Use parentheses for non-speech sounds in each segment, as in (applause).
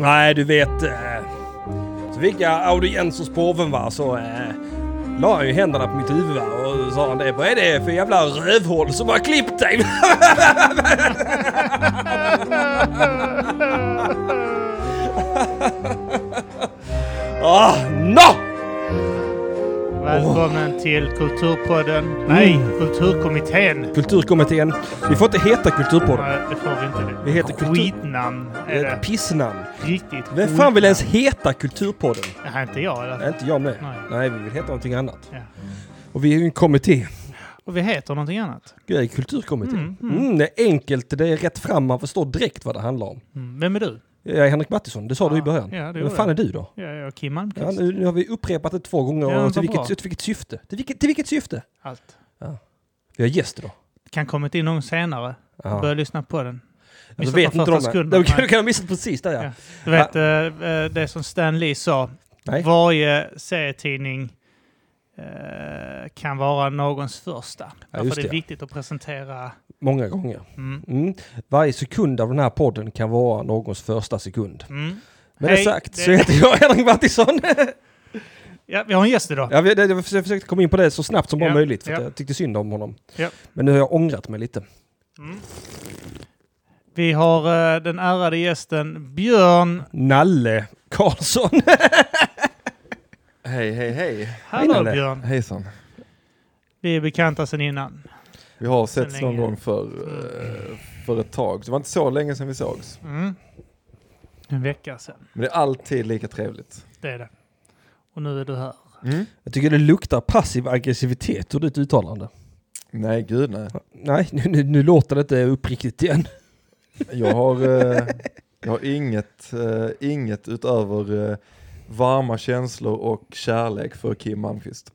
Nej, du vet. Eh, så fick jag audiens hos påven va, så eh, la han ju händerna på mitt huvud va, och sa han det. Vad är det för jävla rövhål som har klippt dig? (laughs) ah! Välkommen till Kulturpodden. Nej, Kulturkommittén. Kulturkommittén. Vi får inte heta Kulturpodden. Nej, det får vi inte. Det. Vi heter kultur... Skitnamn är det. pissnamn. Riktigt Vem fan vill ens skitnamn. heta Kulturpodden? Är inte jag alla Nej, inte jag med. Nej. Nej, vi vill heta någonting annat. Ja. Och vi är ju en kommitté. Och vi heter någonting annat. Kulturkommittén. Mm, Mm, det är enkelt, det är rätt fram, man förstår direkt vad det handlar om. Mm. Vem är du? Jag är Henrik Mattisson, det sa du i Ja, början. ja, Vem fan är du då? Jag är Kim Ja, Malmqvist. nu, nu har vi upprepat det två gånger. Ja, och till, vilket, till vilket syfte? Till vilket, till vilket syfte? Allt. Vi har gäster då. Kan kommit in någon senare. Ja. Lyssna lyssna på den. Alltså, vet inte de Nej. du kan ha missat precis där ja. Ja. Du vet eh, eh, det som Stan Lee sa. Nej. Varje serietidning kan vara någons första. Därför just det är det. viktigt att presentera. Många gånger. Mm. Mm. Varje sekund av den här podden kan vara någons första sekund. Mm. Med Hej, det sagt det- så heter jag Henrik Mattisson. Ja, vi har en gäst idag. jag, vet- jag försökte komma in på det så snabbt som bara Ja, möjligt för ja. jag tyckte synd om honom. Ja. Men nu har jag ångrat mig lite. Mm. Vi har eh, den ärade gästen Björn. Nalle Karlsson. (laughs) Hej, hej, hej. Hallå Nalle. Björn. Hejsan. Vi är bekanta sedan innan. Vi har setts någon länge. gång för, eh, för ett tag. Det var inte så länge sedan vi sågs. Mm. En vecka sedan. Men det är alltid lika trevligt. Det är det. Och nu är du här. Mm. Jag tycker det luktar passiv aggressivitet ur ditt uttalande. Nej, gud nej. Nej, nu, nu, nu låter det inte uppriktigt igen. Jag har, eh, jag har inget, eh, inget utöver eh, varma känslor och kärlek för Kim Malmqvist.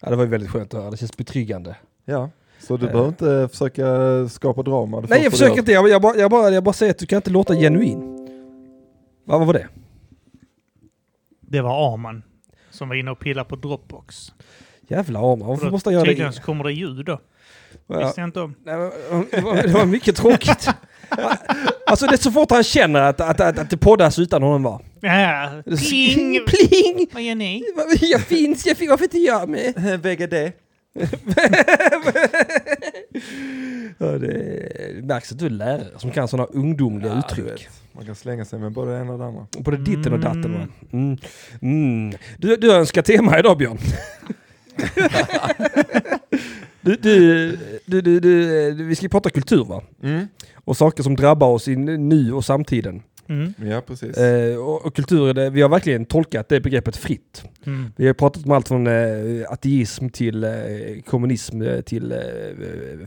Ja, det var ju väldigt skönt att höra, det känns betryggande. Ja, så du Eh. behöver inte försöka skapa drama. Nej jag försöker inte, jag, jag, bara, jag, bara, jag bara säger att du kan inte låta genuin. Va, vad var det? Det var Arman som var inne och pillade på Dropbox. Jävla Arman, varför måste jag göra det? Tydligen så kommer det ljud då. Ja, Visste jag inte om. nej, (laughs) det var mycket tråkigt. (laughs) Alltså det är så fort han känner att, att, att, att det poddas utan honom va? Ja, pling! (laughs) Pling! Vad gör ni? Jag finns, jag finns, varför inte jag med? VGD. Ja, det märks att du är lärare som kan sådana ungdomliga Ja, uttryck. man kan slänga sig med både det ena och det andra. Både ditten och datten va? Mm. Mm. Mm. Du, du önskar tema idag Björn. (laughs) du, du, du, du, du, vi ska prata kultur va? Mm. Och saker som drabbar oss i nu och samtiden. Mm. Ja, precis. Eh, och, och kultur, det, vi har verkligen tolkat det begreppet fritt. Mm. Vi har pratat om allt från eh, ateism till eh, kommunism eh, till eh,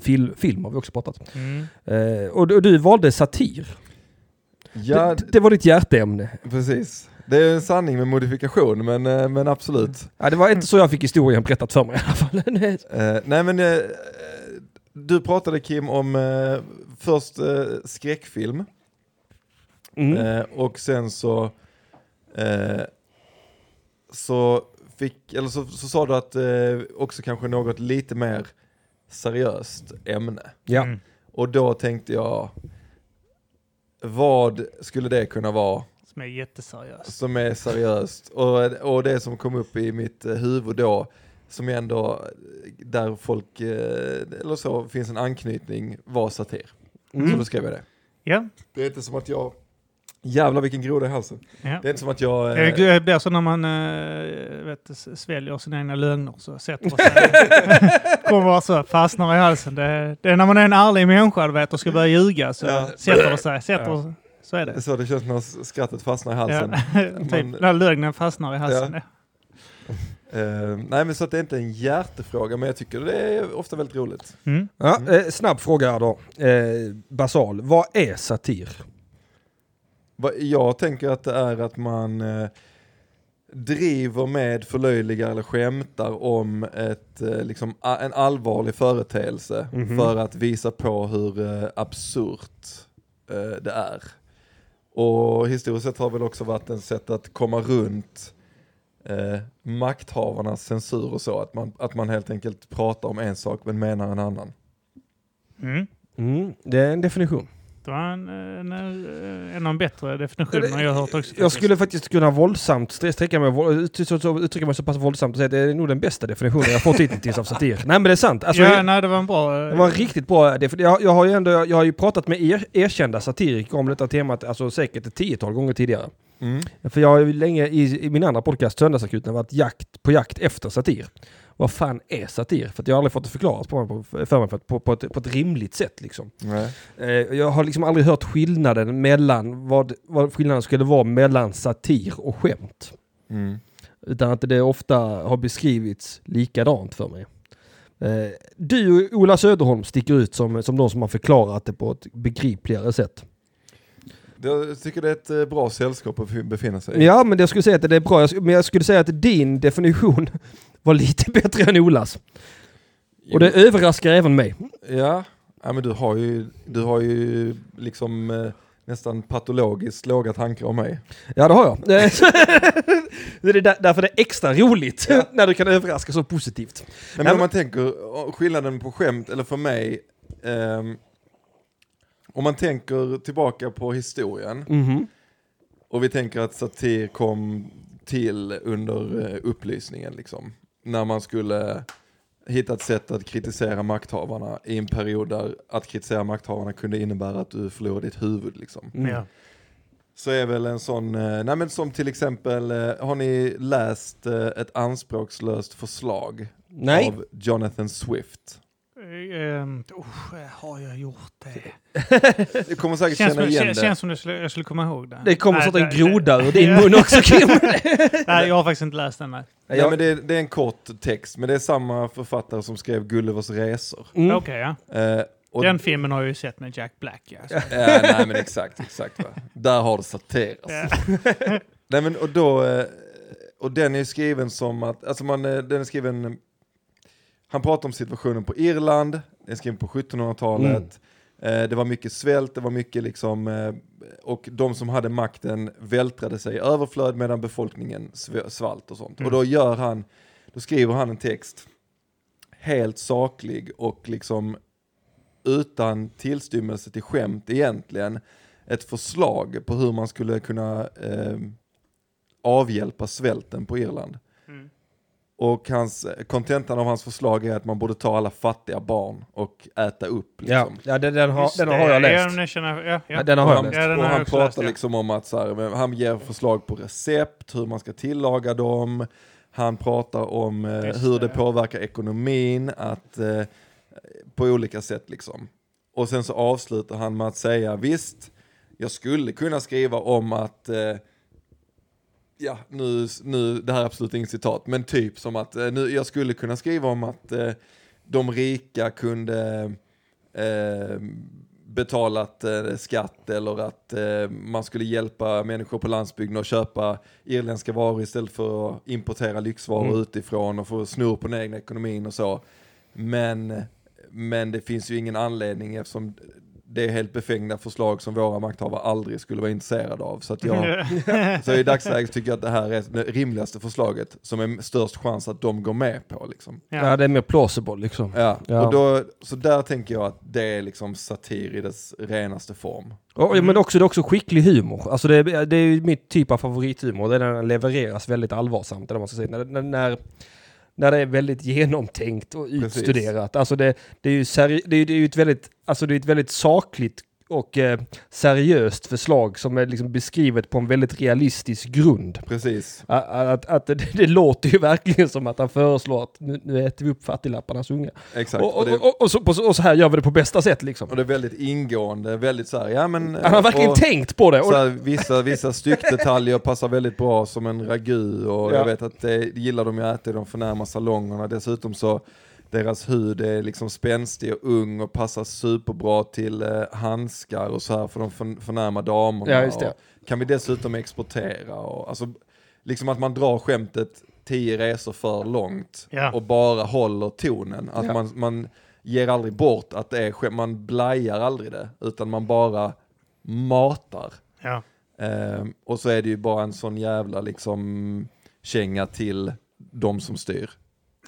fil, film har vi också pratat. Mm. Eh, och, du- och du valde satir. ja, det, det var ditt hjärteämne. precis. Det är en sanning med modifikation, men, men absolut. Ja, det var inte så jag fick historien berättat för mig i alla fall. Nej. (laughs) Eh, nej men eh, du pratade Kim om eh, först eh, skräckfilm mm. eh, och sen så eh, så fick, eller så, så sa du att eh, också kanske något lite mer seriöst ämne. Ja. Mm. Och då tänkte jag, vad skulle det kunna vara Som är jätteseriös. som är seriöst? Och, och det som kom upp i mitt eh, huvud då, som är ändå där folk, eh, eller så, finns en anknytning, var satir. Så Mm. då skrev jag det. Ja. Det är inte som att jag, jävlar vilken groda i halsen. ja. Det är inte som att jag... eh, Det det blir så när man äh, vet, sväljer sina egna lögner så sätter sig. (laughs) Kommer bara så, fastnar i halsen. Det, det är när man är en ärlig människa du vet, och ska börja ljuga så Ja. sätter det sig. Sätter, Ja. Så är det är det. så det känns när skrattet fastnar i halsen. Ja. (laughs) typ, Man- när lögnen fastnar i halsen. Ja. Eh, nej men så att det är inte en hjärtefråga, men jag tycker det är ofta väldigt roligt. Mm. Ja, eh, snabb fråga här då. Eh, basal, vad är satir? Va- Jag tänker att det är att man eh, driver med, förlöjligar eller skämtar om ett, eh, liksom, a- en allvarlig företeelse Mhm. för att visa på hur eh, absurt eh, det är. Och historiskt sett har väl också varit ett sätt att komma runt eh, makthavarnas censur och så, att man, att man helt enkelt pratar om en sak men menar en annan. Mm. Mm, det är en definition. Det var en, en, en, av de bättre definitionerna jag har hört också. Jag skulle faktiskt kunna våldsamt sträcka mig, uttrycka mig så pass våldsamt och säga att det är nog den bästa definitionen jag fått hittills av satir. Nej men det är sant. Alltså, ja, jag, nej, det var en bra... det var en riktigt bra definition. Jag, jag har ju ändå, jag har ju pratat med er, erkända satiriker om detta temat, alltså säkert ett tiotal gånger tidigare. Mm. För jag har ju länge i, i min andra podcast, Söndagsakuten, varit jakt, på jakt efter satir. Vad fan är satir? För att jag har aldrig fått det förklarat på mig, på, för mig på, på, på, ett, på ett rimligt sätt liksom. Eh, jag har liksom aldrig hört skillnaden mellan, vad, vad skillnaden skulle vara mellan satir och skämt. Mm. Utan att det ofta har beskrivits likadant för mig. Eh, du och Ola Söderholm sticker ut som, som de som har förklarat det på ett begripligare sätt. Jag tycker det är ett eh, bra sällskap att befinna sig i. Ja, men jag skulle säga att det är bra. Men jag skulle säga att din definition (laughs) var lite bättre än Olas. Och det överraskar även mig. Ja, ja men du har ju, du har ju liksom eh, nästan patologiskt låga tankar om mig. Ja, det har jag. Eh, (laughs) det är där, därför det är extra roligt (laughs) när du kan överraska så positivt. Nej, men Nej, om men- man tänker eh, skillnaden på skämt, eller för mig, ehm, om man tänker tillbaka på historien Mhm. och vi tänker att satir kom till under eh, upplysningen liksom. När man skulle hitta ett sätt att kritisera makthavarna i en period där att kritisera makthavarna kunde innebära att du förlorade ditt huvud liksom. Mm. Ja. Så är väl en sån, eh, nej men som till exempel, eh, har ni läst ett anspråkslöst förslag Nej. av Jonathan Swift? Um, har jag gjort det? Du kommer säkert Känns, känna som, igen det. känns som skulle, jag skulle komma ihåg det. Det kommer sånt en groda det- ur din Ja. mun också Kim. (laughs) Nej, jag har faktiskt inte läst den. Nej. Nej, Jag- men det, är, det är en kort text, men det är samma författare som skrev Gullivers resor. Mm. Okej, ja. Eh, och, Den filmen har jag ju sett med Jack Black. Ja. ja, nej men exakt, exakt va. Där har det satirats. Ja. (laughs) Nej men och då, eh, och den är skriven som att, alltså man, eh, den är skriven, han pratar om situationen på Irland, den är skriven på 1700-talet, eh, det var mycket svält, det var mycket liksom, eh, och de som hade makten vältrade sig i överflöd medan befolkningen sv- svalt och sånt. Mm. Och då gör han, då skriver han en text, helt saklig och liksom utan tillstymmelse till skämt egentligen, ett förslag på hur man skulle kunna eh, avhjälpa svälten på Irland. Och hans, kontentan av hans förslag är att man borde ta alla fattiga barn och äta upp. Ja, Liksom. ja den, den, har, den har jag Ja, läst. den känner, ja, ja. Ja, den Och har jag han, läst. Ja, den och jag han pratar läst, ja. liksom om att så här, han ger förslag på recept, hur man ska tillaga dem. Han pratar om eh, hur det, ja. påverkar ekonomin, att, eh, på olika sätt liksom. Och sen så avslutar han med att säga, visst, jag skulle kunna skriva om att eh, Ja, nu, nu, det här är absolut inget citat, men typ som att eh, nu, jag skulle kunna skriva om att eh, de rika kunde eh, betalat eh, skatt eller att eh, man skulle hjälpa människor på landsbygden att köpa irländska varor istället för att importera lyxvaror Mm. utifrån och få snurr på den egna ekonomin och så. Men, men det finns ju ingen anledning eftersom det är helt befängda förslag som våra makthavare aldrig skulle vara intresserade av. Så, att jag, (laughs) så i dagsläget tycker jag att det här är det rimligaste förslaget som är störst chans att de går med på. Liksom. Ja. ja. det är mer plausible liksom. Ja, Ja. Och då, så där tänker jag att det är liksom satir i dess renaste form. Och, Men också, det är också skicklig humor. Alltså det, är- det är ju mitt typ av favorithumor. Det är när den levereras väldigt allvarsamt. Eller man ska säga. När, när, när, när det är väldigt genomtänkt och Precis. utstuderat. Alltså det, det är ju seri- det är, det är ett väldigt, alltså det är ett väldigt sakligt och eh, seriöst förslag som är liksom beskrivet på en väldigt realistisk grund. Precis. Att, att, att det, det låter ju verkligen som att han föreslår att nu, nu äter vi upp fattiglapparnas unga. Exakt. Och, Och, och, och, så, och så här gör vi det på bästa sätt liksom. och det är väldigt ingående, väldigt så här, ja men... Han har verkligen tänkt på det. Här, vissa, vissa styckdetaljer passar väldigt bra som en ragu och Ja. jag vet att det gillar de ju att äta i de förnärma salongerna. Dessutom så deras hud är liksom spänstig och ung och passar superbra till eh, handskar och så här för de för, förnärma damerna. Ja, just det. Och kan vi dessutom exportera och alltså liksom att man drar skämtet tio resor för långt Ja. och bara håller tonen. Att Ja. man, man ger aldrig bort att det är skämt, man blajar aldrig det utan man bara matar. Ja. Ehm, och så är det ju bara en sån jävla liksom känga till de som styr.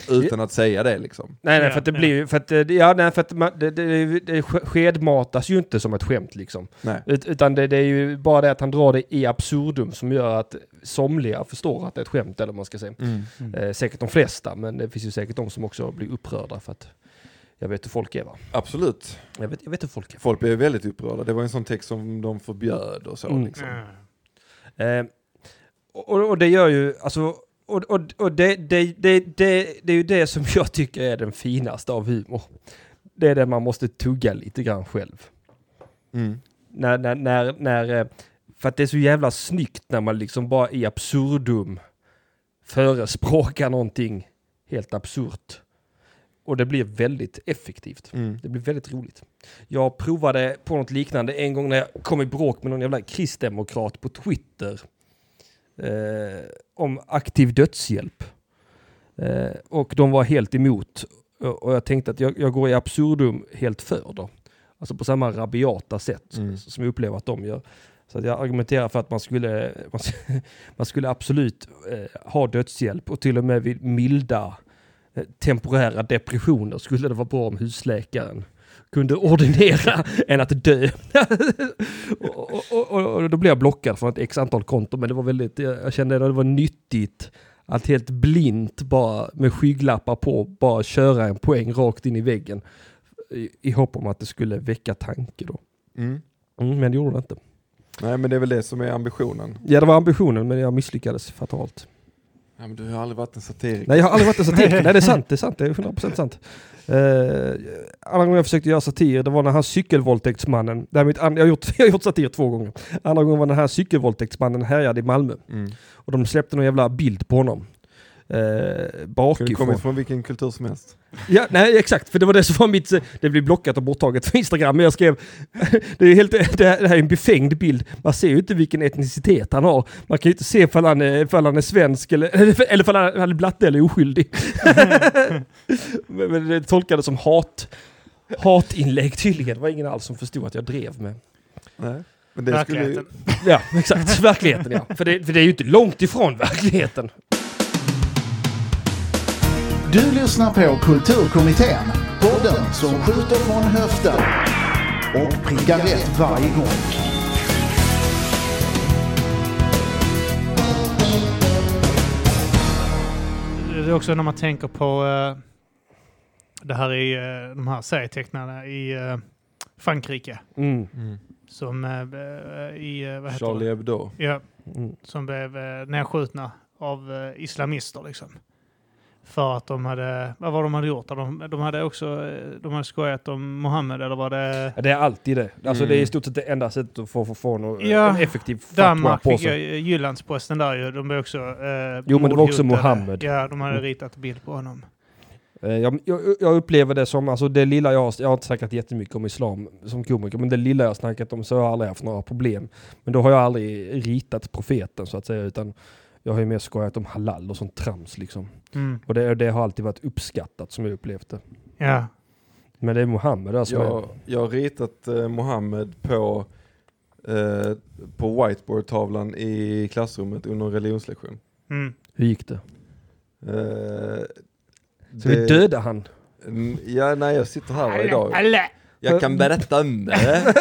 Utan att säga det liksom. Nej, nej, för att det blir ju, för att, eh, ja, nej, för att man, det, det, det sk- skedmatas ju inte som ett skämt liksom. Nej. Ut, utan det, det är ju bara det att han drar det i absurdum som gör att somliga förstår att det är ett skämt, eller vad man ska säga. Mm. Eh, säkert de flesta, men det finns ju säkert de som också blir upprörda för att jag vet hur folk är va. Absolut. Jag vet, jag vet hur folk är. Folk blev väldigt upprörda. Det var en sån text som de förbjöd och så. Mm. Liksom. Mm. Eh, och, och det gör ju, alltså, och, och, och det, det, det, det, det är ju det som jag tycker är den finaste av humor. Det är det man måste tugga lite grann själv. Mm. När, när, när, när, eh, för att det är så jävla snyggt när man liksom bara i absurdum förespråkar någonting helt absurt. Och det blir väldigt effektivt. Mm. Det blir väldigt roligt. Jag provade på något liknande en gång när jag kom i bråk med någon jävla kristdemokrat på Twitter. Eh, om aktiv dödshjälp. Eh, och de var helt emot. Och jag tänkte att jag, jag går i absurdum helt för då. Alltså på samma rabiata sätt Mm. som jag upplever att de gör. Så jag argumenterar för att man skulle, (laughs) man, man skulle absolut eh, ha dödshjälp och till och med vid milda eh, temporära depressioner skulle det vara bra om husläkaren kunde ordinera än att dö. (laughs) och, och, och, och då blev jag blockad från ett x antal konton men det var väldigt, jag jag kände att det var nyttigt att helt blint bara med skygglappar på bara köra en poäng rakt in i väggen i, i hopp om att det skulle väcka tanke då. Mm. Mm, men det gjorde det inte. Nej men det är väl det som är ambitionen. Ja, det var ambitionen, men jag misslyckades fatalt. Ja, men du har aldrig varit en satiriker. Nej, jag har aldrig varit en satiriker. (laughs) Nej, det är sant. Det är sant. Det är 100% sant. Uh, andra gången jag försökte göra satir, det var när han cykelvåldtäktsmannen, and- jag, har gjort, (laughs) jag har gjort satir två gånger. Andra gången var när den här cykelvåldtäktsmannen härjade i Malmö. Mm. Och de släppte någon jävla bild på honom. Kunde bakifrån. kommit från vilken kultur som helst. Ja, nej exakt, för det var det som var mitt... Det blev blockat och borttaget från Instagram, men jag skrev... (laughs) Det, är helt, det, här, är en befängd bild. Man ser ju inte vilken etnicitet han har. Man kan ju inte se ifall han är, ifall han är svensk eller, (laughs) eller ifall han är blatte eller oskyldig. (laughs) men, men det tolkades som hat, hatinlägg tydligen. Det var ingen alls som förstod att jag drev med... Nej. Men det skulle Verkligheten. Ja, exakt. Verkligheten ja. För det, för det är ju inte långt ifrån verkligheten. Du lyssnar på Kulturkommittén, podden som skjuter från höften och prickar rätt varje gång. Det är också när man tänker på eh, det här i eh, de här serietecknarna i eh, Frankrike. Mm. mm. Som eh, eh, i, eh, vad heter Charlie? Hebdo. Ja, Mm. som blev nedskjutna av islamister liksom. För att de hade, vad var de hade gjort? De, de hade också, eh, de hade skojat om Mohammed eller var det Ja, det är alltid det. Alltså Mm. det är i stort sett det enda sättet att få, få, få någon, Ja, en effektiv Danmark på sig. ju Jyllandsposten där ju. De blev också eh, Jo, men det var också. Mohammed. Ja, de hade Mm. ritat bild på honom. Eh, Jag, jag, jag upplever det som, alltså det lilla jag har, jag har inte snackat jättemycket om islam som komiker, men det lilla jag har snackat om så har jag aldrig haft några problem. Men då har jag aldrig ritat profeten så att säga, utan jag har ju mer skojat om halal och sånt trams liksom. Mm. Och det, det har alltid varit uppskattat som jag upplevt det. Ja. Men det är Mohammed som Jag, jag har ritat eh, Mohammed på, eh, på whiteboardtavlan i klassrummet under en religionslektion. Mm. Hur gick det? Eh, Så vi dödade han? Mm, Ja, nej jag sitter här idag. Alla. Jag kan berätta om det.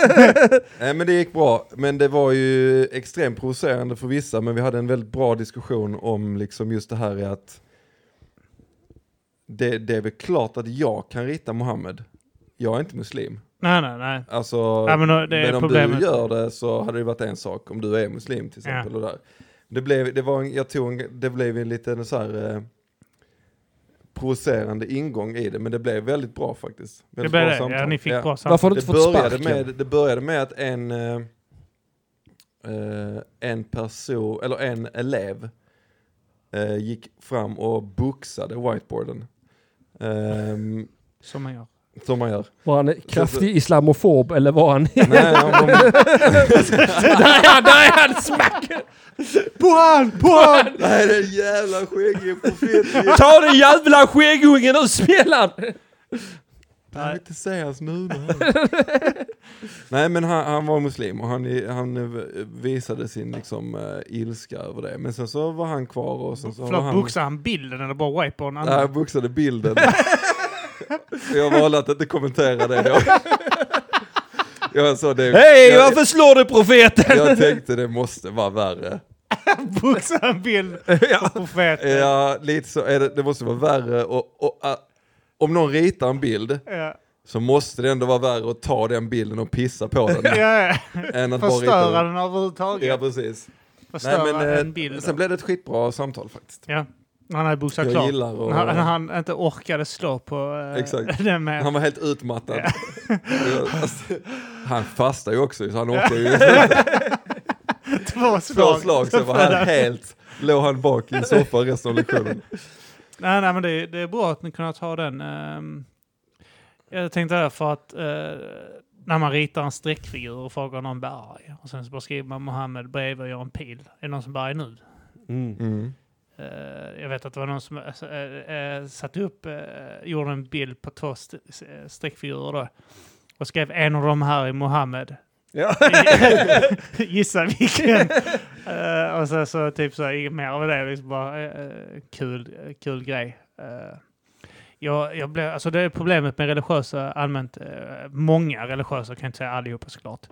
(laughs) Nej men det gick bra. Men det var ju extremt provocerande för vissa. Men vi hade en väldigt bra diskussion om liksom just det här i att det, det är väl klart att jag kan rita Mohammed. Jag är inte muslim. Nej, nej, nej. Alltså, Ja, men då- men om problemet. du gör det så hade det varit en sak. Om du är muslim till exempel. Och där. Det blev, det var en, jag tog en, det blev en liten så här eh, provocerande ingång i det. Men det blev väldigt bra faktiskt. Det Väldigt blev bra det. samtal. Ja, ni fick Ja. bra samtal. Varför har du Det inte fått började, sparken? med, det började med att en, eh, eh, en person, eller en elev eh, gick fram och boxade whiteboarden. Ehm, Som man gör. Som man gör. Var han kraftig islamofob eller var han... Nej, han var, (laughs) där är han, där är han! Smack! På han! På han! (laughs) nej den jävla skäggige profeten. Ta den jävla skäggungen och smäll han! Jag vill inte säga hans nu. (laughs) Nej men han, han var muslim och han, han visade sin liksom, uh, ilska över det. Men sen så var han kvar och sen så var Förlåt, han... boxade han bilden eller bara wiper en Nej, han boxade bilden. (laughs) jag valde att inte kommentera det då. (laughs) jag sa det. Hej, jag, varför slår du profeten? jag tänkte det måste vara värre. (laughs) Boxade en bild på profeten. Ja, lite så är det. Det måste vara värre och, och uh, om någon ritar en bild Ja. så måste det ändå vara värre att ta den bilden och pissa på den. Ja, än att bara Förstöra den. den överhuvudtaget. Ja, precis. Förstöra Nej, men, eh, en bild. Sen blev det ett skitbra samtal faktiskt. Ja, han hade boxat klart. gillar När, när han inte orkade slå på eh, Exakt. (laughs) den med. Han var helt utmattad. Alltså, han fastar ju också så han orkar ju (laughs) två två slag. slag så var han helt, låg han bak i en soffa resten av lektionen. Nej, nej, men det, det är bra att ni kunnat ha den. ehm, jag tänkte där för att eh, när man ritar en streckfigur och frågar någon berg och sen så bara skriver man Mohammed bredvid och gör en pil. Är det någon som berg nu? Mm. Mm. Eh, jag vet att det var någon som uh, uh, satte upp, uh, gjorde en bild på två st eh, streckfigurer då. Och skrev en av dem här i Mohammed. Ja. (laughs) Gissa vilken. Eh, och så, så typ så inget mer av det. Liksom bara eh, kul, eh, kul grej. Uh, jag, jag blev, alltså det är problemet med religiösa allmänt. eh, många religiösa, kan jag inte säga allihopa såklart.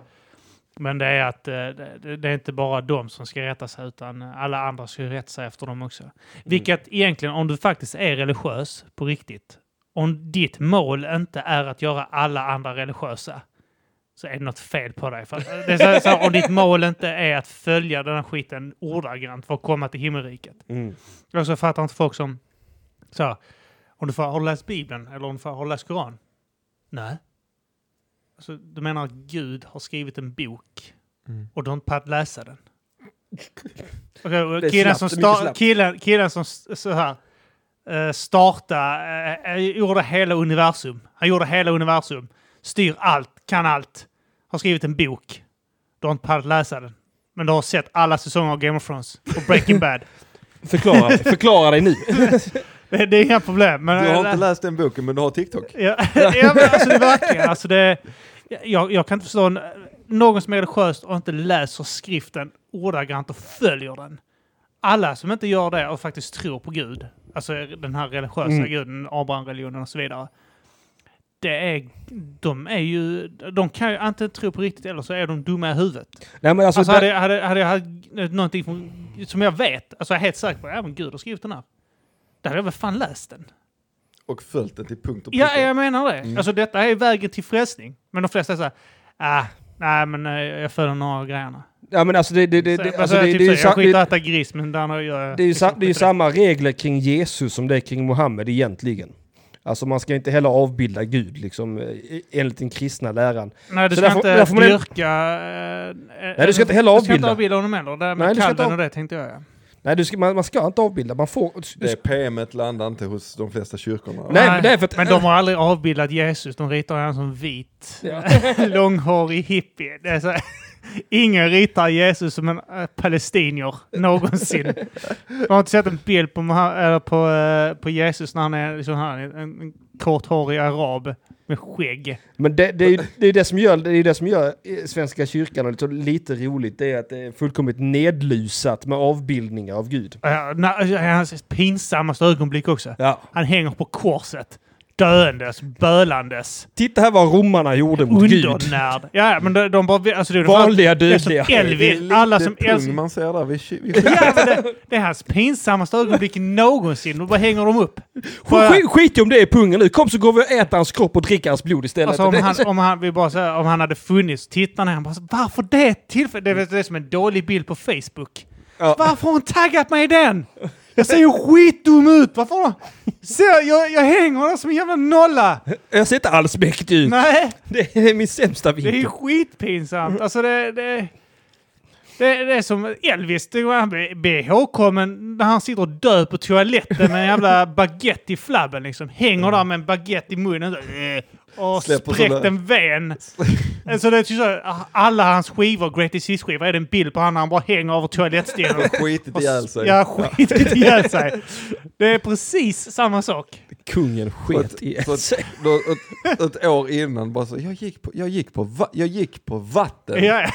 Men det är att eh, det, är inte bara de som ska rätta sig utan alla andra ska rätta sig efter dem också. Vilket egentligen, om du faktiskt är religiös på riktigt, om ditt mål inte är att göra alla andra religiösa, så är det något fel på dig. För det är så, här- så, här, om ditt mål inte är att följa den här skiten ordagrant för att komma till himmelriket. Mm. Och så fattar inte folk som, så här, om du får, har du läst Bibeln eller om du får, har du läst Koran? Nej. Alltså, du menar att Gud har skrivit en bok Mm. och du har inte pallat läsa den? (laughs) Är killen, som sta- killen, killen som så här, uh, startade, uh, gjorde hela universum. Han gjorde hela universum. Styr allt, kan allt. Har skrivit en bok. Du har inte pallat läsa den. Men du har sett alla säsonger av Game of Thrones och Breaking (laughs) Bad. Förklara, förklara dig nu. (laughs) Det, det är inga problem. Men, Du har inte läst den boken men du har TikTok. Ja, (laughs) ja men alltså det är verkligen. Alltså det, jag, jag kan inte förstå en, någon som är religiös och inte läser skriften ordagrant och följer den. Alla som inte gör det och faktiskt tror på Gud, alltså den här religiösa Mm. guden, Abraham-religionen och så vidare. Det är, de är ju, de kan ju antingen tro på riktigt eller så är de dumma i huvudet. Nej men alltså, Alltså, hade, jag- hade, hade jag haft någonting från, som jag vet, alltså jag är helt säker på, ja men Gud har skrivit den här. Då hade jag väl fan läst den. Och följt den till punkt och pricka. Ja, jag menar det. Mm. Alltså detta är vägen till frälsning. Men de flesta är såhär, ah, nej men eh, jag följer några av grejerna. ja, men alltså det, det, det, det, alltså, alltså, det, typ det, är ju jag skiter i det, att äta gris, men där gör jag... det är ju sa- det är ju samma regler kring Jesus som det är kring Mohammed egentligen. Alltså man ska inte heller avbilda Gud liksom eh, enligt den kristna läran. Nej, du ska därför- inte därför man- dyrka... Eh, Nej, du ska inte heller Du ska inte avbilda. avbilda honom heller. Det Nej, med inte kalven av- och det tänkte jag ja. Nej, du ska, man, man ska inte avbilda. Man får... Det PMet landar inte hos de flesta kyrkorna. Nej, men det är för att- men de har aldrig avbildat Jesus. De ritar honom som vit, Ja. (laughs) långhårig hippie. Det är så, ingen ritar Jesus som en äh, palestinier någonsin. Jag har inte sett en bild på, eller på, eh, på Jesus när han är liksom här, en, en korthårig arab med skägg. Men det, det, är det är det som gör, det är det som gör eh, Svenska kyrkan lite, lite roligt. Det är att det är fullkomligt nedlusat med avbildningar av Gud. Uh, na, hans pinsammaste ögonblick också. Ja. Han hänger på korset. Döendes, bölandes, Titta här vad romarna gjorde mot Gud. undernärd. Ja, men de, de bara... Alltså det Vanliga dödliga. Elvis, alla som älskar... man ser där vid, vid Ja, men det, det är hans pinsammaste ögonblick någonsin. Då bara hänger de upp. Skit, skit i om det är pungen nu. Kom så går vi och äter hans kropp och dricker hans blod istället. Alltså om Det- (laughs) han, om han, vi bara så här, om han hade funnits, tittar ner, han bara varför det tillfället? Det det är som en dålig bild på Facebook. Ja. Varför har hon taggat mig i den? Jag ser ju skitdum ut! Varför har Ser, jag, jag hänger där som en jävla nolla! Jag ser inte alls mäktig ut. Nej, Det är min sämsta det är ju vinkel. skitpinsamt. Alltså det... det det, det är som Elvis, det var han blir ihågkommen när han sitter och dör på toaletten med en jävla baguette i flabben liksom. Hänger där med en baguette i munnen så, eh, och spräckt en ven. Alltså det är typ så, alla hans skivor, Greatest Hits-skivor, är det en bild på han när han bara hänger över toalettstenen. (laughs) Skitit ihjäl sig. Ja, skitit ihjäl sig. Det är precis samma sak. Kungen sket ett- i så ett, år innan bara så, jag gick på, jag gick på, va, jag gick på vatten. Ja, ja.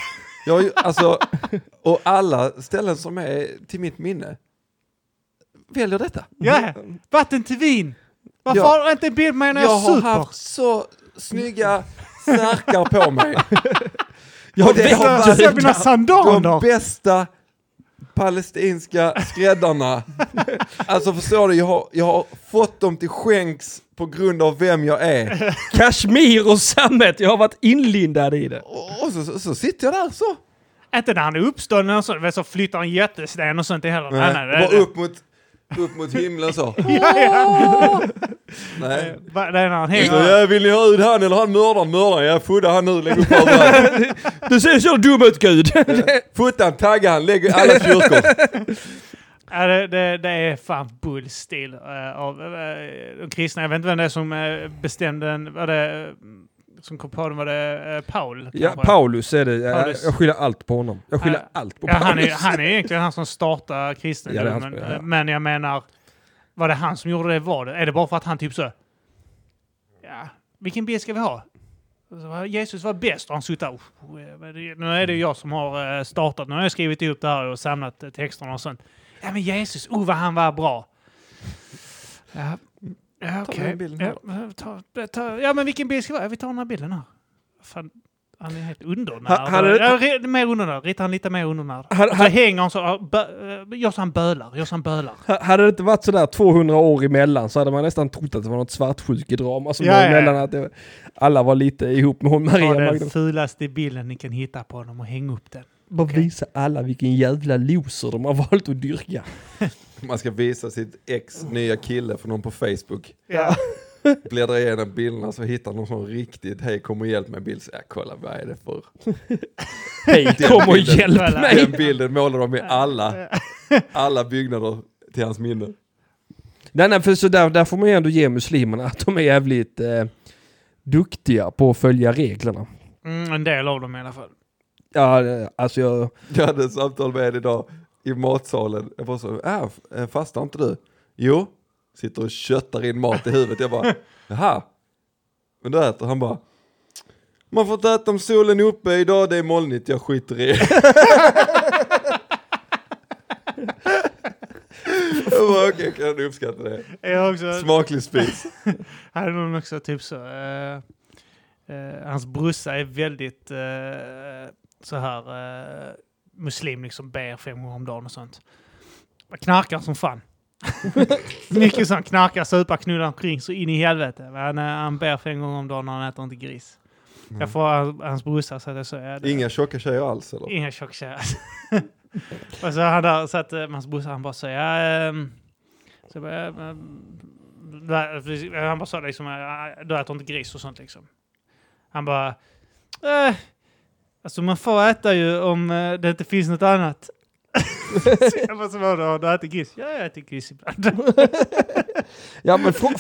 Jag, alltså, och alla ställen som är till mitt minne väljer detta. ja. Vatten till vin. Varför har du inte en bild med mig när jag, Jag har super? haft så snygga snärkar på mig. (laughs) Jag har Jag varit ser mina de sandaler. bästa palestinska skräddarna. (laughs) Alltså förstår du, jag har, jag har fått dem till skänks på grund av vem jag är. (laughs) Kashmir och sammet, jag har varit inlindad i det. Och och så, så, så sitter jag där så. Inte när han är uppstånden och så, så flyttar en jättesten och sånt heller. Nej, nej, bara det, upp mot, upp mot himlen så. (laughs) Ja, ja. (laughs) Nej. Va- Det är när han hänger. ja, vill ni ha ut han eller han mördaren? Mördaren, jag fotar han nu, lägg upp överallt. (laughs) Du ser så dum ut Gud! Fota han, tagga han, lägg alla kyrkor. Ja, det, det, det är fan bullstil uh, av uh, de kristna. Jag vet inte vem det är som uh, bestämde den. Var det, som kom på den? Var det uh, Paul? Ja, kanske? Paulus är det. Jag, Paulus. jag skyller allt på honom. Jag skyller Ja. allt på Ja, han, är, Paulus. han är egentligen han som startar Ja, det kristendomen. han som- ja, ja. Men jag menar, var det han som gjorde det valet? Är det bara för att han typ så... Ja, vilken bild ska vi ha? Så, Jesus var bäst och han suttit. "Oh, eh, men det- Nu är det jag som har eh, startat. Nu har jag skrivit ihop det här och samlat eh, texterna och sånt. Ja men Jesus, oh vad han var bra. Ja, ja okej. den bilden här Ja, men ta, ta, ja men vilken bild ska vi ha? Ja, Vi tar den här bilden här. Fan, han är helt undernärd. Ha- hade- ja, re- mer undernärd. Rita han lite mer undernärd. Hade- Och så hänger han så, bö, eh, så han bölar. Gör så han bölar. Ha- Hade det inte varit sådär 200 år emellan så hade man nästan trott att det var något svartsjukedrama som Ja, var ja, ja. emellan. Att det, alla var lite ihop med hon Maria Ta den Magdalena. fulaste bilden ni kan hitta på honom och häng upp den. Bara okej. visa alla vilken jävla loser de har valt att dyrka. (laughs) Man ska visa sitt ex nya kille för någon på Facebook. Ja. (laughs) Bläddra igenom bilderna så hittar någon sån riktigt, hej kom och hjälp mig bild. Så, ja, kolla vad är det för... (laughs) Hej, kom och bilden. hjälp mig! Den bilden målar de i alla, alla byggnader till hans minne. Nej, nej, för så där, där får man ju ändå ge muslimerna att de är jävligt eh, duktiga på att följa reglerna. Mm, en del av dem i alla fall. Ja, eh, alltså jag... Jag hade ett samtal med en idag i matsalen. Jag bara så, äh, äh, fastar inte du? Jo, sitter och köttar in mat i huvudet. Jag bara, (laughs) jaha, men du äter? Han bara, man får inte äta om solen är uppe idag, det är molnigt, jag skiter i. (laughs) jag bara, okej, okay, kan du uppskatta det? Jag också, Smaklig spis. (laughs) hade någon också typ så. eh, eh, hans brorsa är väldigt eh, så här muslim, liksom ber fem gånger om dagen och sånt. Knarkar som fan. (laughs) Mycket sånt. Knarkar, supa, knulla omkring så in i helvete. Men eh, han ber fem gånger om dagen och han äter inte gris. Jag får hans, brorsa så att jag så. Ja, det- Inga tjocka tjejer alls eller? Inga tjocktjejer. (laughs) och så han där satt eh, hans brorsa, han bara säger ja, ehm, så jag bara, han bara sa liksom, "Ja, du äter inte gris och sånt liksom. Han bara, eh, alltså man får äta ju om eh, det inte finns något annat. så (laughs) jag bara, så vadå, du äter gris? Ja, jag äter gris ibland. (laughs) Ja men... Frå,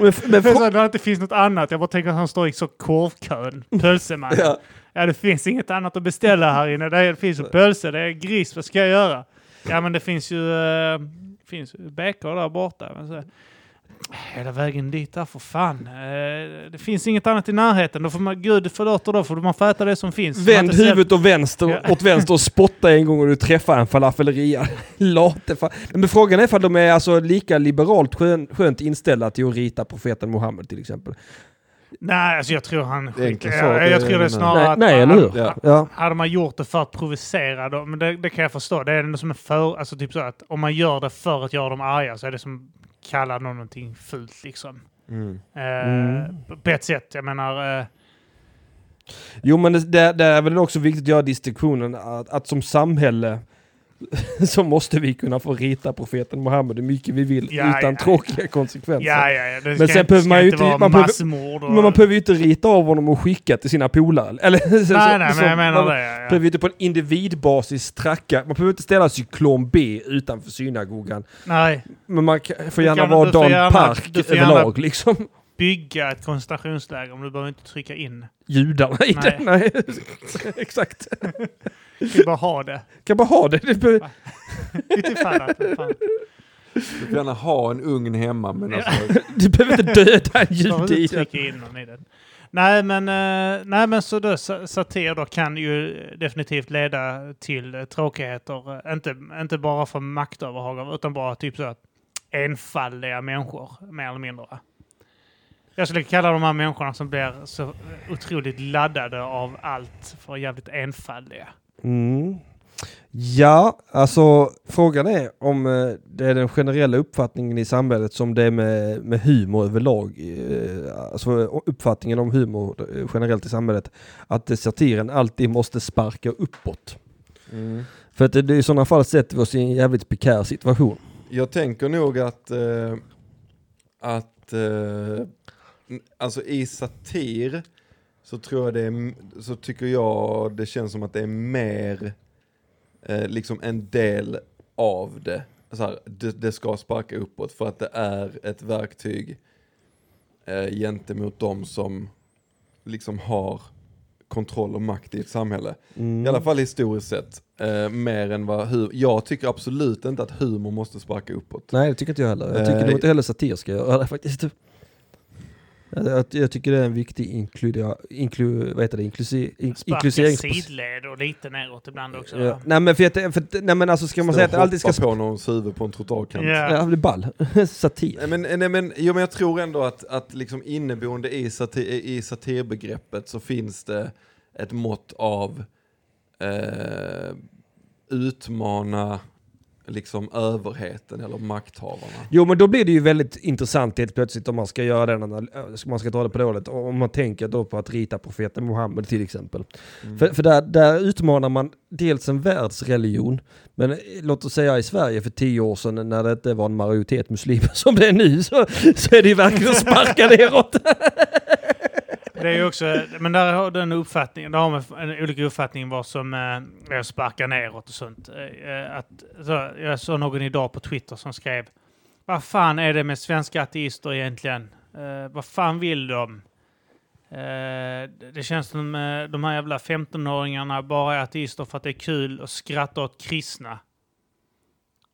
men, men Men när det inte finns något annat, jag bara tänker att han står i så korvkön, pölsemannen. Ja. Ja, det finns inget annat att beställa här inne. Det, är, det finns ju pölse, det är gris. Vad ska jag göra? Ja, men det finns ju, uh, finns ju bäckor där borta. Men så, hela vägen dit där, för fan. Eh, det finns inget annat i närheten. Då får man, Gud förlåter då, får man får äta det som finns. Vänd huvudet åt vänster, Ja. åt vänster och spotta en gång och du träffar en falafelria. (laughs) Late fa- Men frågan är ifall de är alltså lika liberalt skön, skönt inställda till att rita profeten Muhammed till exempel. Nej, alltså jag tror han... Det är enkelt jag, jag, tror det är nej. snarare Nej, att... nej man- eller hur? Ja. Ja. Hade man gjort det för att provocera dem, men det, det kan jag förstå. Det är ändå som en för... Alltså typ så att om man gör det för att göra dem arga så är det som kalla någonting fult liksom. Mm. Eh, Mm. På ett sätt. Jag menar... Eh, Jo men det, det, det är väl också viktigt att göra distinktionen att, att som samhälle (laughs) så måste vi kunna få rita profeten Muhammed hur mycket vi vill Ja, utan ja, tråkiga konsekvenser. ja, ja. Det Men ska, sen behöver ska man ju inte man behöver- Men man behöver ju inte rita av honom och skicka till sina polare. (laughs) Eller, nej, så- nej, så- men jag menar man det. Ja, behöver ju inte på en individbasis tracka. Man behöver inte ställa cyklon B utanför synagogan. Nej, Men man kan, får gärna kan- vara Dan gärna- Park överlag liksom. bygga ett koncentrationsläger, men du behöver inte trycka in. Judarna i Nej. det. Nej, (laughs) exakt. Du kan bara ha det. Kan bara ha det. det Lite. Fan. Du får gärna ha en ugn hemma men alltså, (laughs) du behöver inte döda en jude i inte den. trycka in någon i den. Nej, men, eh, nej, men så då, sa- satir då kan ju definitivt leda till tråkigheter. Eh, Inte, inte bara för maktöverhagare, utan bara typ så enfaldiga människor, mer eller mindre. Jag skulle kalla de här människorna som blir så otroligt laddade av allt för jävligt enfaldiga. Mm. Ja, alltså frågan är om eh, det är den generella uppfattningen i samhället som det är med, med humor överlag. eh, Alltså uppfattningen om humor eh, generellt i samhället. Att eh, satiren alltid måste sparka uppåt. mm. För att det, i sådana fall sätter vi oss i en jävligt prekär situation. Jag tänker nog att, eh, att eh, alltså i satir så tror jag det är, så tycker jag det känns som att det är mer eh, liksom en del av det. Så här, det. Det ska sparka uppåt för att det är ett verktyg eh, gentemot de som liksom har kontroll och makt i ett samhälle. Mm. I alla fall historiskt sett. Eh, mer än vad hu- Jag tycker absolut inte att humor måste sparka uppåt. Nej, det tycker inte jag heller. Jag tycker Eh, nog inte heller satir ska göra det (laughs) faktiskt. Jag, jag, tycker det är en viktig inkludera, inklu, vad heter det, inklusi, in, Sparka inkluseringsprocess. sidled och lite neråt ibland också. Ja. Nej men för, att, för nej men alltså ska man säga att det alltid ska... På någons huvud på en trottoarkant. Ja. Ja, det blir ball. (laughs) satir. Nej, Men, nej, men, jo, men jag tror ändå att, att liksom inneboende i, satir, i satirbegreppet så finns det ett mått av eh, utmana liksom överheten eller makthavarna. Jo men då blir det ju väldigt intressant helt plötsligt om man ska göra den man ska dra det på dåligt. Om man tänker då på att rita profeten Muhammed till exempel. Mm. För, för där, där utmanar man dels en världsreligion, men låt oss säga i Sverige för tio år sedan när det inte var en majoritet muslimer som det är nu så, så är det ju verkligen att sparka neråt. (laughs) Det är ju också, men där har den uppfattningen, där har man en olika uppfattning vad som eh, är att sparka neråt och sånt. Eh, att, så, jag såg någon idag på Twitter som skrev Vad fan är det med svenska ateister egentligen? Eh, vad fan vill de? Eh, det känns som eh, de här jävla 15-åringarna bara är ateister för att det är kul att skratta åt kristna.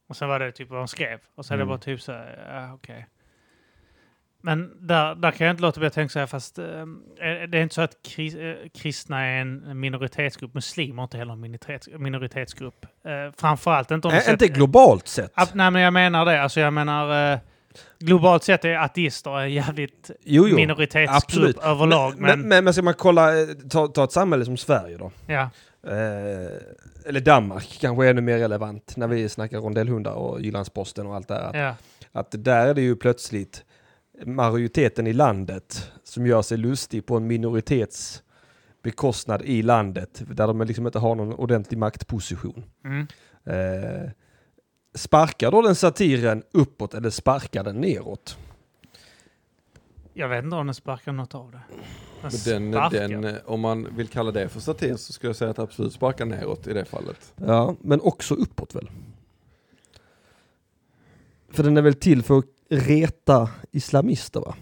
Och sen var det typ vad de skrev. Och sen är det Mm. bara typ så här, ja okej. Men där, där kan jag inte låta bli att tänka så här, fast är- det är inte så att kris, eh, kristna är en minoritetsgrupp, muslimer är inte heller en minoritets, minoritetsgrupp. Eh, framförallt inte om Äh, inte sätter- globalt sett. Ab- nej, men jag menar det. Alltså jag menar, eh, globalt sett är ateister en jävligt Jo, jo. minoritetsgrupp absolut. överlag. Men, Men, men, men ska man kolla, ta, ta ett samhälle som Sverige då. ja, Eh, eller Danmark kanske är ännu mer relevant när vi snackar rondellhundar och Jyllandsposten och allt det här. ja. Att där är det ju plötsligt majoriteten i landet som gör sig lustig på en minoritets bekostnad i landet där de liksom inte har någon ordentlig maktposition. Mm. Eh, sparkar då den satiren uppåt eller sparkar den neråt? Jag vet inte om den sparkar något av det. Den Den, den, eh, om man vill kalla det för satir så skulle jag säga att absolut sparkar neråt i det fallet. Ja, men också uppåt väl? För den är väl till för att reta islamister va?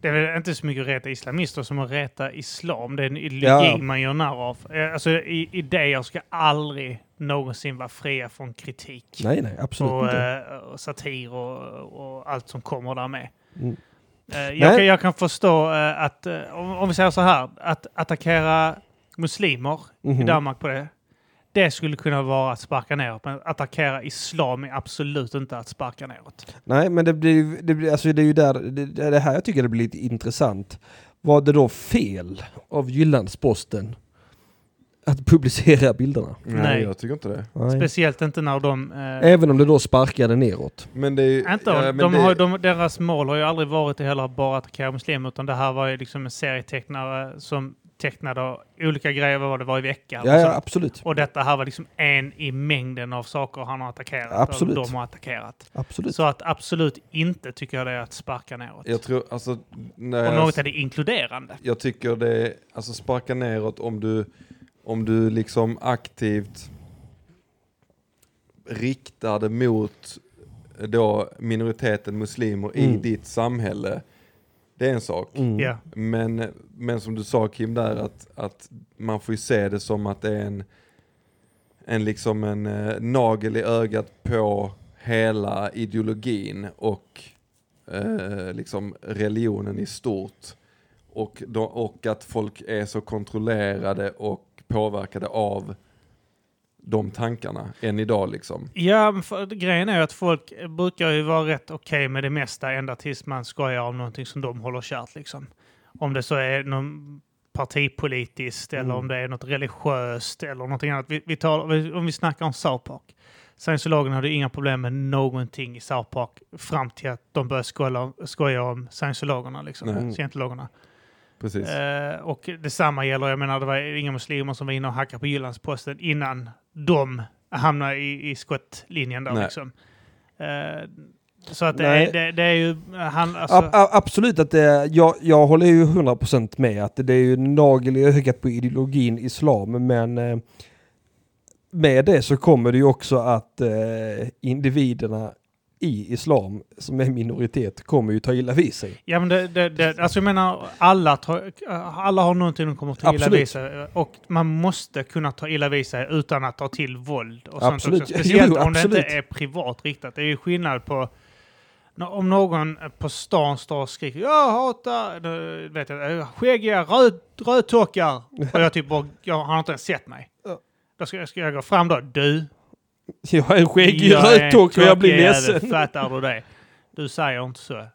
Det är väl inte så mycket att reta islamister som att reta islam. Det är en ideologi Ja. man gör narr av. Eh, Alltså, i- idéer ska aldrig någonsin vara fria från kritik. Nej, nej, absolut och, inte. eh, och satir och, och allt som kommer där med. Mm. Eh, jag, kan, jag kan förstå att, om, vi säger så här, att attackera muslimer i Mhm. Danmark på det, det skulle kunna vara att sparka neråt. Men attackera islam är absolut inte att sparka neråt. Nej, men det blir, det blir, alltså det är ju där, det, det är det här jag tycker det blir lite intressant. Var det då fel av Jyllandsposten att publicera bilderna? Nej, Nej. jag tycker inte det. Nej. Speciellt inte när de... Eh, Även om det då sparkade neråt. Men det är. Inte, ja, men de det, har, de, deras mål har ju aldrig varit att heller bara attackera muslimer, utan det här var ju liksom en serietecknare som tecknade olika grejer, vad var det var i veckan. Ja, ja, absolut. och detta här var liksom en i mängden av saker han har attackerat. Absolut. Och de har attackerat. absolut. Så att absolut inte tycker jag det är att sparka neråt. jag tror, alltså... När och jag, något är det inkluderande. jag tycker det är, alltså sparka neråt om du, om du liksom aktivt riktar det mot då minoriteten muslimer i Mm. ditt samhälle Det är en sak. Mm. Ja. Men, men som du sa Kim där, att, att man får ju se det som att det är en, en, liksom en eh, nagel i ögat på hela ideologin och eh, liksom religionen i stort. Och, då, och att folk är så kontrollerade och påverkade av de tankarna än idag liksom. Ja, för, grejen är ju att folk brukar ju vara rätt okej med det mesta ända tills man skojar om någonting som de håller kärt. Liksom. Om det så är någon partipolitiskt eller Mm. om det är något religiöst eller någonting annat. Vi, vi vi- om vi snackar om South Park. Scientologerna hade inga problem med någonting i South Park fram till att de började skoja, skoja om scientologerna. Liksom, Nej. scientologerna. Precis. Eh, och detsamma gäller, jag menar det var inga muslimer som var inne och hackade på Jyllandsposten innan de hamnade i, i skottlinjen där Nej. liksom. Eh, så att det är, det, det är ju, han, alltså, A- a- absolut att det, jag, jag håller ju 100% med att det är ju nagel i ögat på ideologin islam men eh, med det så kommer det ju också att eh, individerna i islam som är minoritet kommer ju ta illa vid sig. ja men det, det, det, alltså jag menar alla, tar, alla har någonting de kommer ta illa Absolut. vid sig och man måste kunna ta illa vid sig utan att ta till våld och sånt Absolut. också. (laughs) Speciellt Jo, om det inte är privat riktat. Det är ju skillnad på Om någon på stan står och skriker jag hatar vet jag, eh, skäggiga röd, rödtockar och jag typ bara, jag har inte ens sett mig. Då ska, ska jag gå fram då, du. Jag är en skäggig rödtock och jag blir ledsen. Fattar du det? Du säger inte så. Eh,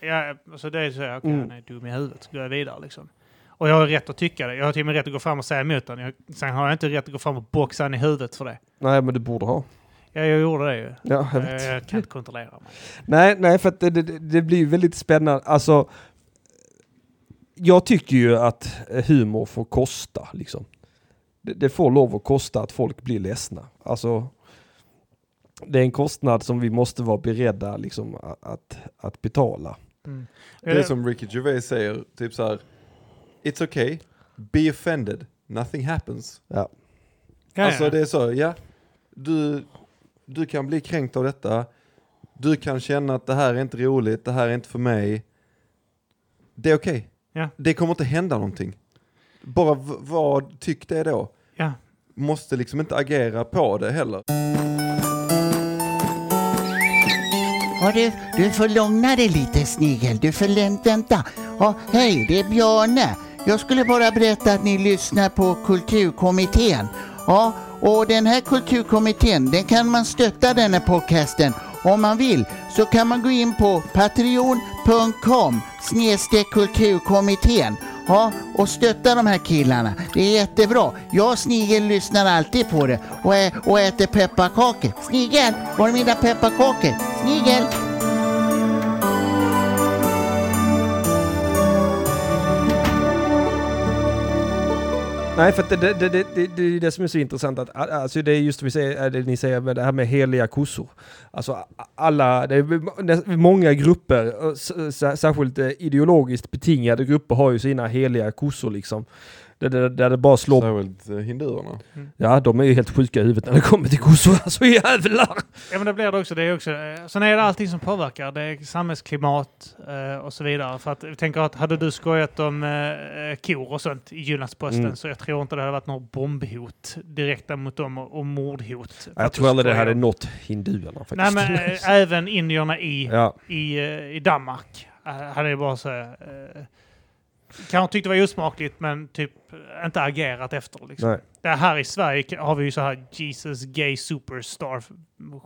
Ja, alltså det är så, okej, Mm. han är dum i huvudet, så går jag vidare liksom. Och jag har rätt att tycka det. Jag har till och med rätt att gå fram och säga emot honom. Jag, sen har jag inte rätt att gå fram och boxa honom i huvudet för det. Nej men du borde ha. Ja, jag gjorde det ju. Ja, jag Jag, vet. jag kan inte kontrollera mig. Nej, nej, för att det, det, det blir ju väldigt spännande. Alltså, jag tycker ju att humor får kosta, liksom. Det, det får lov att kosta att folk blir ledsna. Alltså, det är en kostnad som vi måste vara beredda liksom, att, att, betala. Mm. Det är som Ricky Gervais säger, typ så här. It's okay, be offended, nothing happens. Ja. Ja, Alltså ja. det är så, ja, du, du kan bli kränkt av detta, du kan känna att det här är inte roligt, det här är inte för mig. Det är okej. Ja. Det kommer inte hända någonting. Bara vad tyck det då? Ja. Måste liksom inte agera på det heller. Ja, du, du får lugna dig lite Snigel, du får vänta. Ja, hej, det är Björne. Jag skulle bara berätta att ni lyssnar på Kulturkommittén. Ja, och den här Kulturkommittén, den kan man stötta den här podcasten. Om man vill så kan man gå in på patreon.com snedstreck kulturkommittén. Ja, och stötta de här killarna. Det är jättebra. Jag och Snigel lyssnar alltid på det och, ä- och äter pepparkakor. Snigel, var är mina pepparkakor? Snigel! Nej, för att det, det, det, det, det är ju det som är så intressant. Att, alltså det är just det, vi säger, det ni säger med det här med heliga kossor. Alltså alla, det är många grupper, särskilt eh, ideologiskt betingade grupper har ju sina heliga kossor liksom. Där, där, där det bara slår... Särskilt eh, hinduerna. Ja, de är ju helt sjuka i huvudet när det kommer till kossor. Alltså jävlar! Ja men det blir det också. Det är också eh, sen är det allting som påverkar. Det är samhällsklimat eh, och så vidare. För att jag tänker att hade du skojat om eh, kor och sånt i Jyllandsposten Mm. så jag tror inte det hade varit något bombhot direkt mot dem och, och mordhot. Jag att tror aldrig det hade nått hinduerna faktiskt. Nej men eh, (laughs) även indierna i, ja. i, eh, i Danmark eh, hade jag bara så eh, Kanske tyckte det var osmakligt men typ inte agerat efter. Liksom. Nej. Det här i Sverige har vi ju så här Jesus gay superstar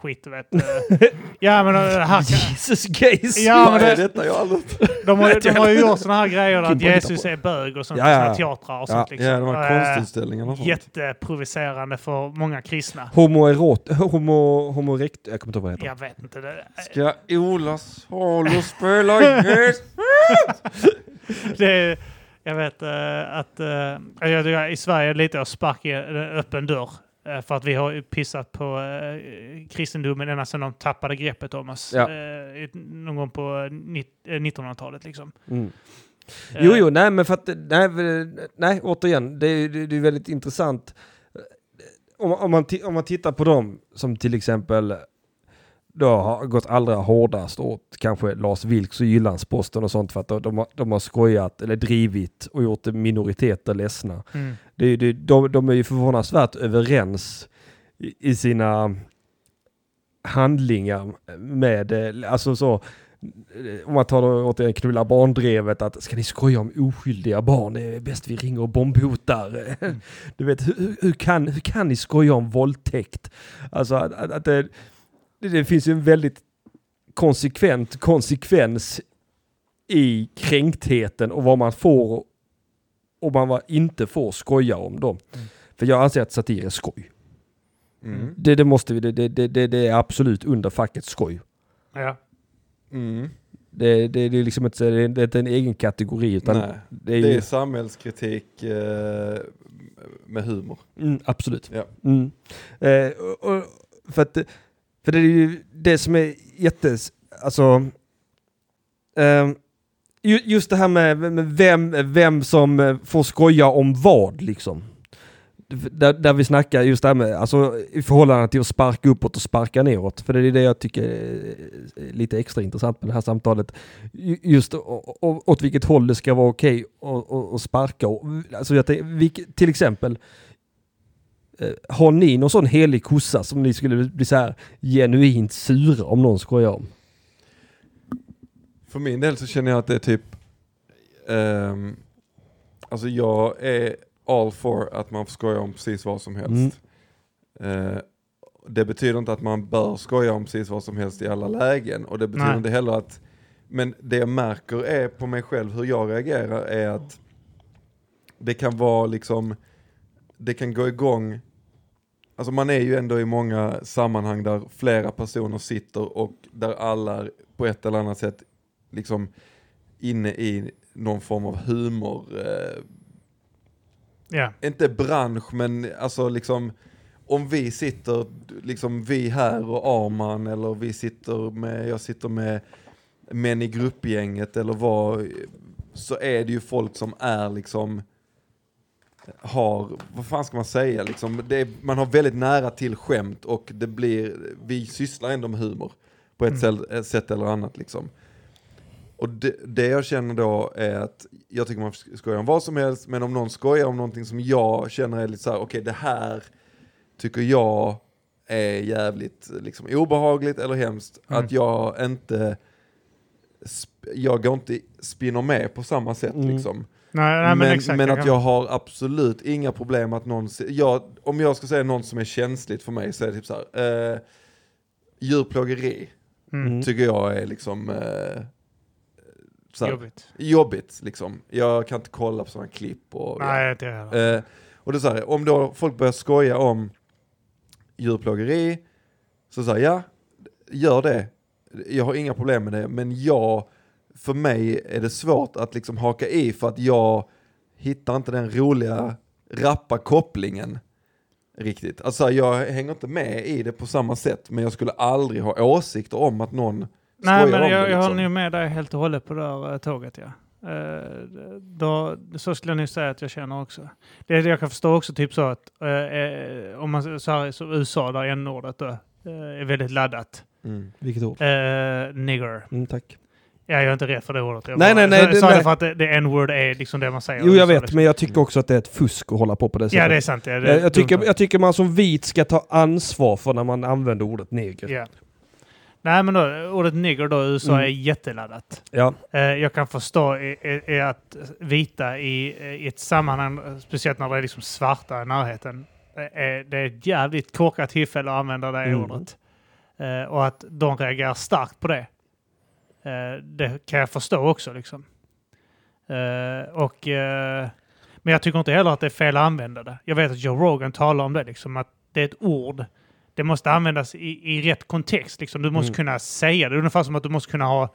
skit vet. eh. (laughs) ja men eh, här kan, Jesus gays! Ja, Vad men det- detta? Jag har aldrig... de, har, de har ju (laughs) gjort såna här grejer att Jesus är bög och sånt. Ja, ja, ja. teatrar och Ja. sånt. Liksom. Ja, de här Eh, konstutställningarna och sånt. Jätteprovocerande för många kristna. Homoerot... Homo... Homorekt... Jag kommer inte ihåg vad det heter. Jag vet inte. Det, Ska Ola Salo spela gäst? (laughs) det, jag vet eh, att eh, jag, i Sverige är det lite att sparka en öppen dörr. eh, för att vi har pissat på kristendomen ända sedan de tappade greppet om oss. Ja. eh, någon gång på nitt- eh, 1900-talet liksom. Mm. Eh, Jo, jo, nej, men för att, nej, nej återigen, det är, det, är väldigt intressant. Om, om, man, om man tittar på dem som till exempel då har gått allra hårdast åt kanske Lars Vilks och Jyllandsposten och sånt för att de, har, de har skojat eller drivit och gjort minoriteter ledsna. Mm. Det, det, de, de är ju förvånansvärt överens i, i sina handlingar med, eh, alltså så, om man tar då åt en knulla barndrevet att ska ni skoja om oskyldiga barn, det är bäst vi ringer och bombhotar. (laughs) Du vet, hur, hur, kan, hur kan ni skoja om våldtäkt? Alltså att, att, att det, det, det finns ju en väldigt konsekvent konsekvens i kränktheten och vad man får och man inte får skoja om dem. Mm. För jag anser att satir är skoj. Mm. Det, det måste vi, det, det, det, det det är absolut under facket skoj. Ja. Mm. Det, det, det är liksom inte, det är inte en egen kategori utan Nej, det är, det ju, är samhällskritik eh, med humor. mm, absolut. Ja. Mm. Eh, och, och, för, att, för det är ju det som är jättes... Alltså... Eh, just det här med, med vem, vem som eh, får skoja om vad liksom. Där, där vi snackar just det här med, alltså i förhållande till att sparka uppåt och sparka neråt. För det är det jag tycker är lite extra intressant med det här samtalet. Just och, och, åt vilket håll det ska vara okej att- att sparka. Alltså jag till exempel, Eh, har ni någon sån helig kossa som ni skulle bli så här genuint sura om någon skojar om? För min del så känner jag att det är typ, ehm, alltså jag är all for att man får skoja om precis vad som helst. Eh, det betyder inte att man bör skoja om precis vad som helst i alla lägen och det betyder Nej. inte heller att, men det jag märker är på mig själv hur jag reagerar är att det kan vara liksom, det kan gå igång, alltså man är ju ändå i många sammanhang där flera personer sitter och där alla på ett eller annat sätt liksom inne i någon form av humor, eh, Ja. inte bransch men alltså liksom om vi sitter, liksom vi här och Arman eller vi sitter med, jag sitter med män i gruppgänget eller vad, så är det ju folk som är liksom har, vad fan ska man säga, liksom, är, man har väldigt nära till skämt och det blir, vi sysslar ändå med humor på ett Mm. sätt, eller annat liksom. Och det, det jag känner då är att jag tycker man får skoja om vad som helst, men om någon skojar om någonting som jag känner är lite så här, okej det här tycker jag är jävligt liksom, obehagligt eller hemskt, Mm. att jag inte, jag går inte spinner med på samma sätt Mm. liksom. Nej, nej, men, men exakt. men att kan- jag har absolut inga problem att någon, jag, om jag ska säga någon som är känsligt för mig så är det typ så här, eh, djurplågeri Mm. tycker jag är liksom eh, så här, Jobbigt. jobbigt liksom. Jag kan inte kolla på sådana klipp och Nej, jag heller. Eh, och det är så här, om då folk börjar skoja om djurplågeri, så säger ja, gör det. Jag har inga problem med det, men jag, för mig är det svårt att liksom haka i för att jag hittar inte den roliga rappa kopplingen riktigt. Alltså jag hänger inte med i det på samma sätt, men jag skulle aldrig ha åsikter om att någon Nej, skojar men jag, det. jag Liksom. håller nog med dig helt och hållet på det här eh, tåget. Ja. Eh, då, så skulle jag nog säga att jag känner också. Det jag kan förstå också, typ så att eh, eh, om man så här, som USA där n-ordet då, eh, är väldigt laddat. Mm. Vilket ord? Uh, nigger. Mm, tack. Ja, jag är inte rädd för det ordet. Jag Nej, bara, nej, nej, Jag det- sa det nej. för att det, det n-word är liksom det man säger. Jo, jag USA, vet, liksom. men jag tycker också att det är ett fusk att hålla på på det sättet. Ja, det är sant. Ja, det är jag, tycker, jag tycker man som vit ska ta ansvar för när man använder ordet neger. Ja. Nej, men då, ordet nigger då i USA Mm. är jätteladdat. Ja. Eh, jag kan förstå att vita i, i ett sammanhang, eh, speciellt när det är liksom svarta i närheten, eh, är, det är ett jävligt korkat tillfälle att använda det Mm. ordet. Eh, och att de reagerar starkt på det. Eh, det kan jag förstå också. Liksom. Eh, och, eh, men jag tycker inte heller att det är fel att använda det. Jag vet att Joe Rogan talar om det, liksom, att det är ett ord. Det måste användas i, i rätt kontext. Liksom. Du måste Mm. kunna säga det. Det är ungefär som att du måste kunna ha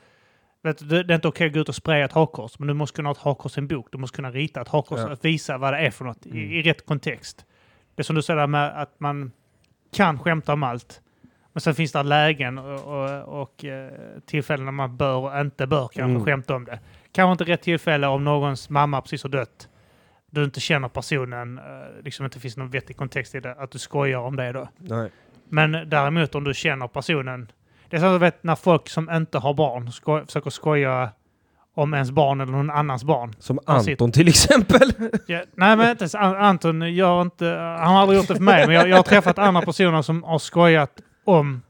Vet du, det är inte okej att gå ut och spraya ett hakkors, men du måste kunna ha ett hakkors i en bok. Du måste kunna rita ett hakkors Ja. och visa vad det är för något i, Mm. i rätt kontext. Det är som du säger med att man kan skämta om allt. Men sen finns det lägen och, och, och eh, tillfällen när man bör och inte bör kanske Mm. skämta om det. Kanske inte rätt tillfälle om någons mamma precis har dött. Du inte känner personen, eh, liksom inte finns någon vettig kontext i det, att du skojar om det då. Nej. Men däremot om du känner personen, Det är så att du vet när folk som inte har barn sko försöker skoja om ens barn eller någon annans barn. Som Anton till exempel. (laughs) Ja, nej, men inte, Anton gör inte... Han har aldrig gjort det för mig, men jag, jag har träffat andra personer som har skojat om...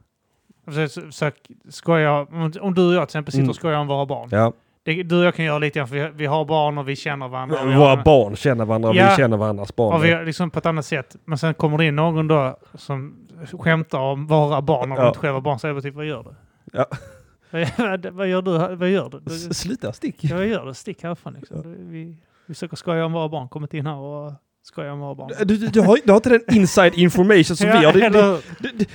Försökt skoja, om, om du och jag till exempel sitter Mm. och skojar om våra barn. Ja. Det, du och jag kan göra lite grann, för vi, vi har barn och vi känner varandra. vi Våra har, barn känner varandra och Ja. vi känner varandras barn. och vi liksom på ett annat sätt. Men sen kommer det in någon då som skämtar om våra barn och Ja. inte själva barn. Så jag typ, vad gör du? Ja. (laughs) vad, gör du? Vad gör du? Sluta stick. ja, vad gör du? Stick härifrån liksom. Vi, vi försöker skoja om våra barn. Kommit in här och skojar våra barn. Du, du, du, har, du har inte den inside information som (laughs) vi har. Eller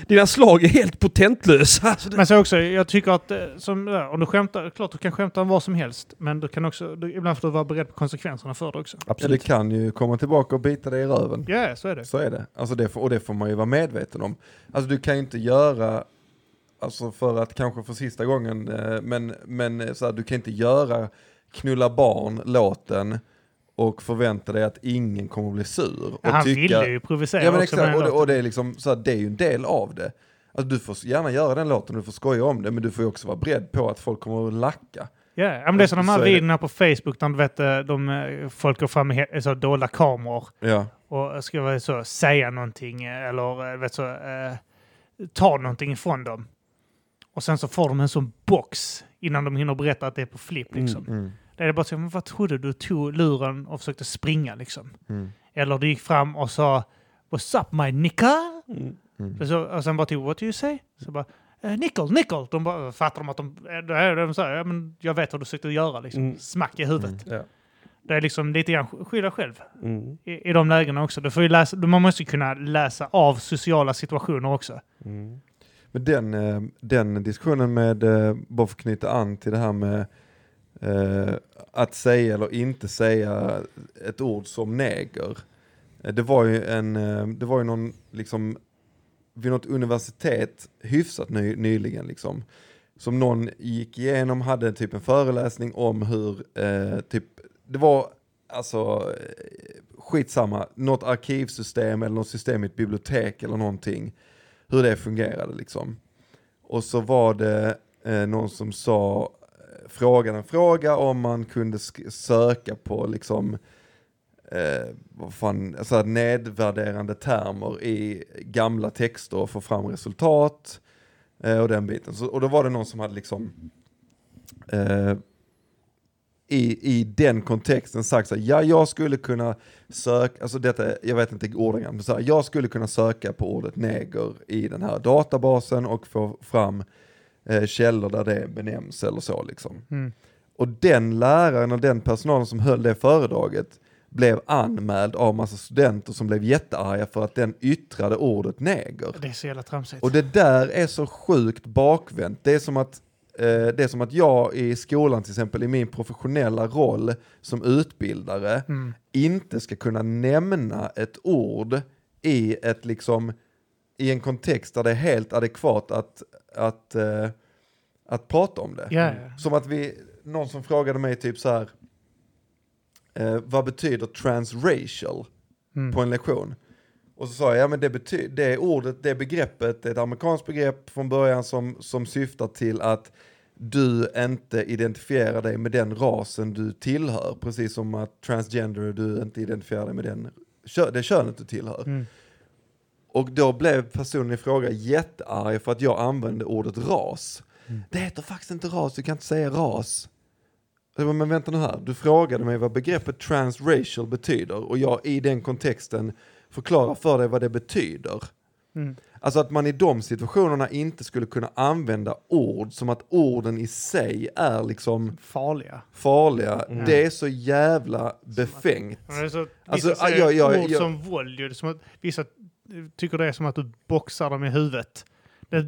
Dina slag är helt potentlösa. Alltså, Men så också, jag tycker att eh, som, ja, om du skämtar, klart du kan skämta om vad som helst, men du kan också, du, ibland får du vara beredd på konsekvenserna för det också. Ja, det Absolut. kan ju komma tillbaka och bita dig i röven. Ja, så är det. Så är det. Alltså det och det får man ju vara medveten om. Alltså du kan ju inte göra, alltså för att kanske för sista gången, eh, men, men eh, så här, du kan inte göra knulla barn låten och förvänta dig att ingen kommer att bli sur. Och han tycka, ville ju provocera Ja men också exakt, och det, och det är liksom så här, det är ju en del av det. Alltså du får gärna göra den låten, du får skoja om det, men du får också vara beredd på att folk kommer att lacka. Ja, ja, men det är som de här videorna på Facebook där vet, eh, de, eh, folk går fram med he- så dolda kameror Ja, och ska så, säga någonting eh, eller vet så, eh, ta någonting ifrån dem. Och sen så får de en sån box innan de hinner berätta att det är på flipp. Liksom. mm, Det är bara så, men vad trodde du? tog luren och försökte springa liksom. mm, Eller du gick fram och sa What's up my nicka? Mm. mm. Så, och sen bara typ What do you say? Så bara eh, Nickel, nickel! De bara fattar de att de... eh, är De säger, ja, men jag vet vad du försökte göra liksom. Mm. Smack i huvudet. Ja. Det är liksom lite grann sk- skylla själv Mm. i, i de lägena också. Du får ju läsa, man måste ju kunna läsa av sociala situationer också. Mm. Men den, eh, den diskussionen med, bara för att knyta an till det här med eh, att säga eller inte säga ett ord som neger. Eh, Det var ju en, eh, det var ju någon, liksom, vid något universitet hyfsat ny, nyligen liksom, som någon gick igenom, hade typ en föreläsning om hur, eh, typ, det var alltså, eh, skitsamma, något arkivsystem eller något system i ett bibliotek eller någonting, hur det fungerade liksom. Och så var det eh, någon som sa, frågade en fråga om man kunde söka på liksom, eh, vad fan, alltså nedvärderande termer i gamla texter och få fram resultat eh, och den biten. Så, och då var det någon som hade liksom eh, i, i den kontexten sagt så här, ja jag skulle kunna söka, alltså detta, jag vet inte ordagrant, men så här, jag skulle kunna söka på ordet neger i den här databasen och få fram eh, källor där det benämns eller så liksom. Mm. Och den läraren och den personalen som höll det föredraget blev anmäld av massa studenter som blev jättearga för att den yttrade ordet neger. Det är så jävla tramsigt. Och det där är så sjukt bakvänt. Det är som att, eh, det är som att jag i skolan till exempel i min professionella roll som utbildare Mm. inte ska kunna nämna ett ord i ett liksom i en kontext där det är helt adekvat att, att, eh, att prata om det. Ja. Som att vi, någon som frågade mig typ så här, eh, vad betyder transracial Mm. på en lektion? Och så sa jag, ja men det, bety- det ordet, det begreppet, det är ett amerikanskt begrepp från början som, som syftar till att du inte identifierar dig med den rasen du tillhör, precis som att transgender, du inte identifierar dig med den, det könet du tillhör. Mm. Och då blev personen i fråga jättearg för att jag använde ordet ras. Det heter faktiskt inte ras, du kan inte säga ras. Jag bara, Men vänta nu här, du frågade mig vad begreppet transracial betyder och jag i den kontexten förklarar för dig vad det betyder. Mm. Alltså att man i de situationerna inte skulle kunna använda ord som att orden i sig är liksom Farliga. farliga. Mm. Det är så jävla befängt. Men det är så, vissa Alltså, säger jag- jag- ord jag- som våld. ju. Det är som att, vissa tycker det är som att du boxar dem i huvudet.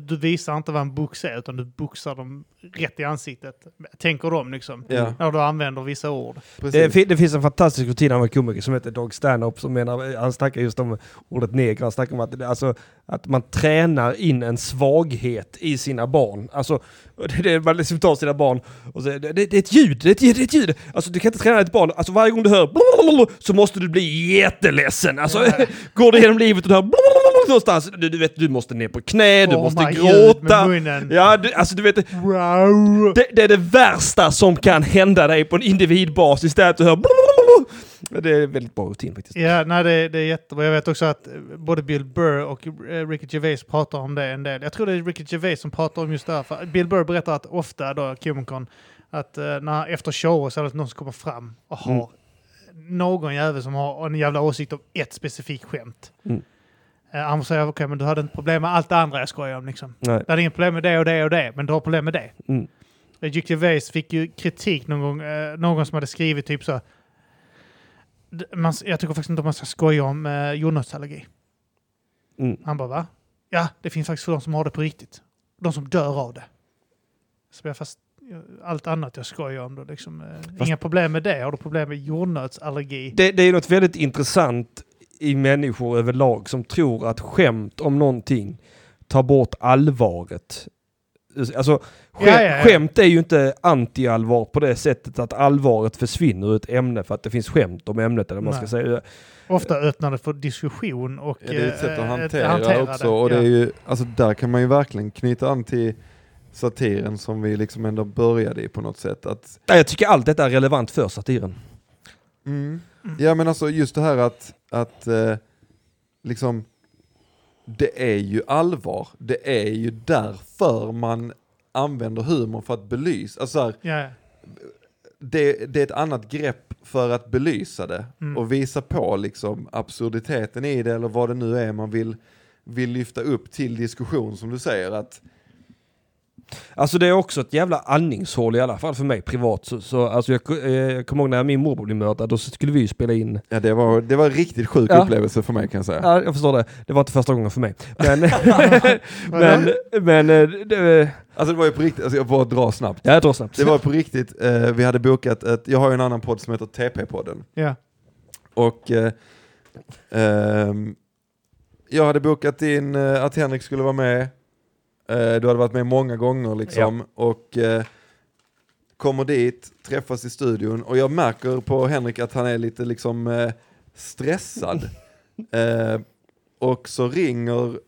Du visar inte vad en box är, utan du boxar dem rätt i ansiktet. Tänker de liksom. Ja, När du använder vissa ord. Det, det finns en fantastisk rutin av en komiker som heter Dog Stanhope som menar, han snackar just om ordet neger, han snackar om att, alltså, att man tränar in en svaghet i sina barn. Alltså, (laughs) det, det, man liksom tar sina barn och så, det, det, det är ett ljud, det är ett, ljud, det är ett ljud. Alltså du kan inte träna ett barn, alltså varje gång du hör (laughs) så måste du bli jätteledsen. Alltså, Ja. (laughs) går du genom livet och du hör någonstans, du, du vet du måste ner på knä, du Åh, måste gråta. Ja, du, alltså du vet, Wow. Det, det är det värsta som kan hända dig på en individbasis. Det är att du hör Det är väldigt bra rutin faktiskt. Ja, nej, det, det är jättebra. Jag vet också att eh, både Bill Burr och eh, Ricky Gervais pratar om det en del. Jag tror det är Ricky Gervais som pratar om just det här. För Bill Burr berättar att ofta då, Comic-Con, att eh, när, efter shower så är det någon som kommer fram och har Mm. någon jävel som har en jävla åsikt om ett specifikt skämt. Mm. Eh, han säger okej, men du hade inte problem med allt det andra jag skojar om. Liksom. Nej. Du hade inget problem med det och det och det, men du har problem med det. Mm. Ricky Gervais fick ju kritik någon gång, eh, någon som hade skrivit typ så. Man, jag tycker faktiskt inte man ska skoja om eh, jordnötsallergi. Mm. Han bara va? Ja, det finns faktiskt de som har det på riktigt. De som dör av det. Så jag fast allt annat jag skojar om då liksom. Eh, Fast- Inga problem med det. Har du problem med jordnötsallergi? Det, det är något väldigt intressant i människor överlag som tror att skämt om någonting tar bort allvaret. Alltså, skämt, Ja, ja, ja. skämt är ju inte anti-allvar på det sättet att allvaret försvinner ur ett ämne för att det finns skämt om ämnet. Eller man ska säga. Ofta öppnar det för diskussion och Ja, det är ett sätt eh, att ett- hantera, hantera också. Och det är ju, alltså där kan man ju verkligen knyta an till satiren som vi liksom ändå började i på något sätt. Att, Jag tycker allt detta är relevant för satiren. mm. Ja men alltså just det här att, att eh, liksom det är ju allvar. Det är ju därför man använder humor för att belysa. Alltså så här, Ja, ja. det, det är ett annat grepp för att belysa det Mm. och visa på liksom absurditeten i det eller vad det nu är man vill, vill lyfta upp till diskussion som du säger. att Alltså det är också ett jävla andningshål i alla fall för mig privat. Så, så, alltså jag, eh, jag kommer ihåg när min morbror blev mördad, då skulle vi ju spela in Ja, det, var, det var en riktigt sjuk Ja. upplevelse för mig kan jag säga. Ja, jag förstår det. Det var inte första gången för mig. Men, (laughs) (laughs) men, men eh, det, Alltså det var ju på riktigt, alltså jag bara drar snabbt. ja, jag drar snabbt. Det var på riktigt, eh, vi hade bokat ett, jag har ju en annan podd som heter TP-podden. ja. Och eh, ehm, jag hade bokat in eh, att Henrik skulle vara med. Eh, du hade varit med många gånger liksom. Och eh, kommer dit, träffas i studion och jag märker på Henrik att han är lite liksom eh, stressad. (laughs) eh, och så ringer,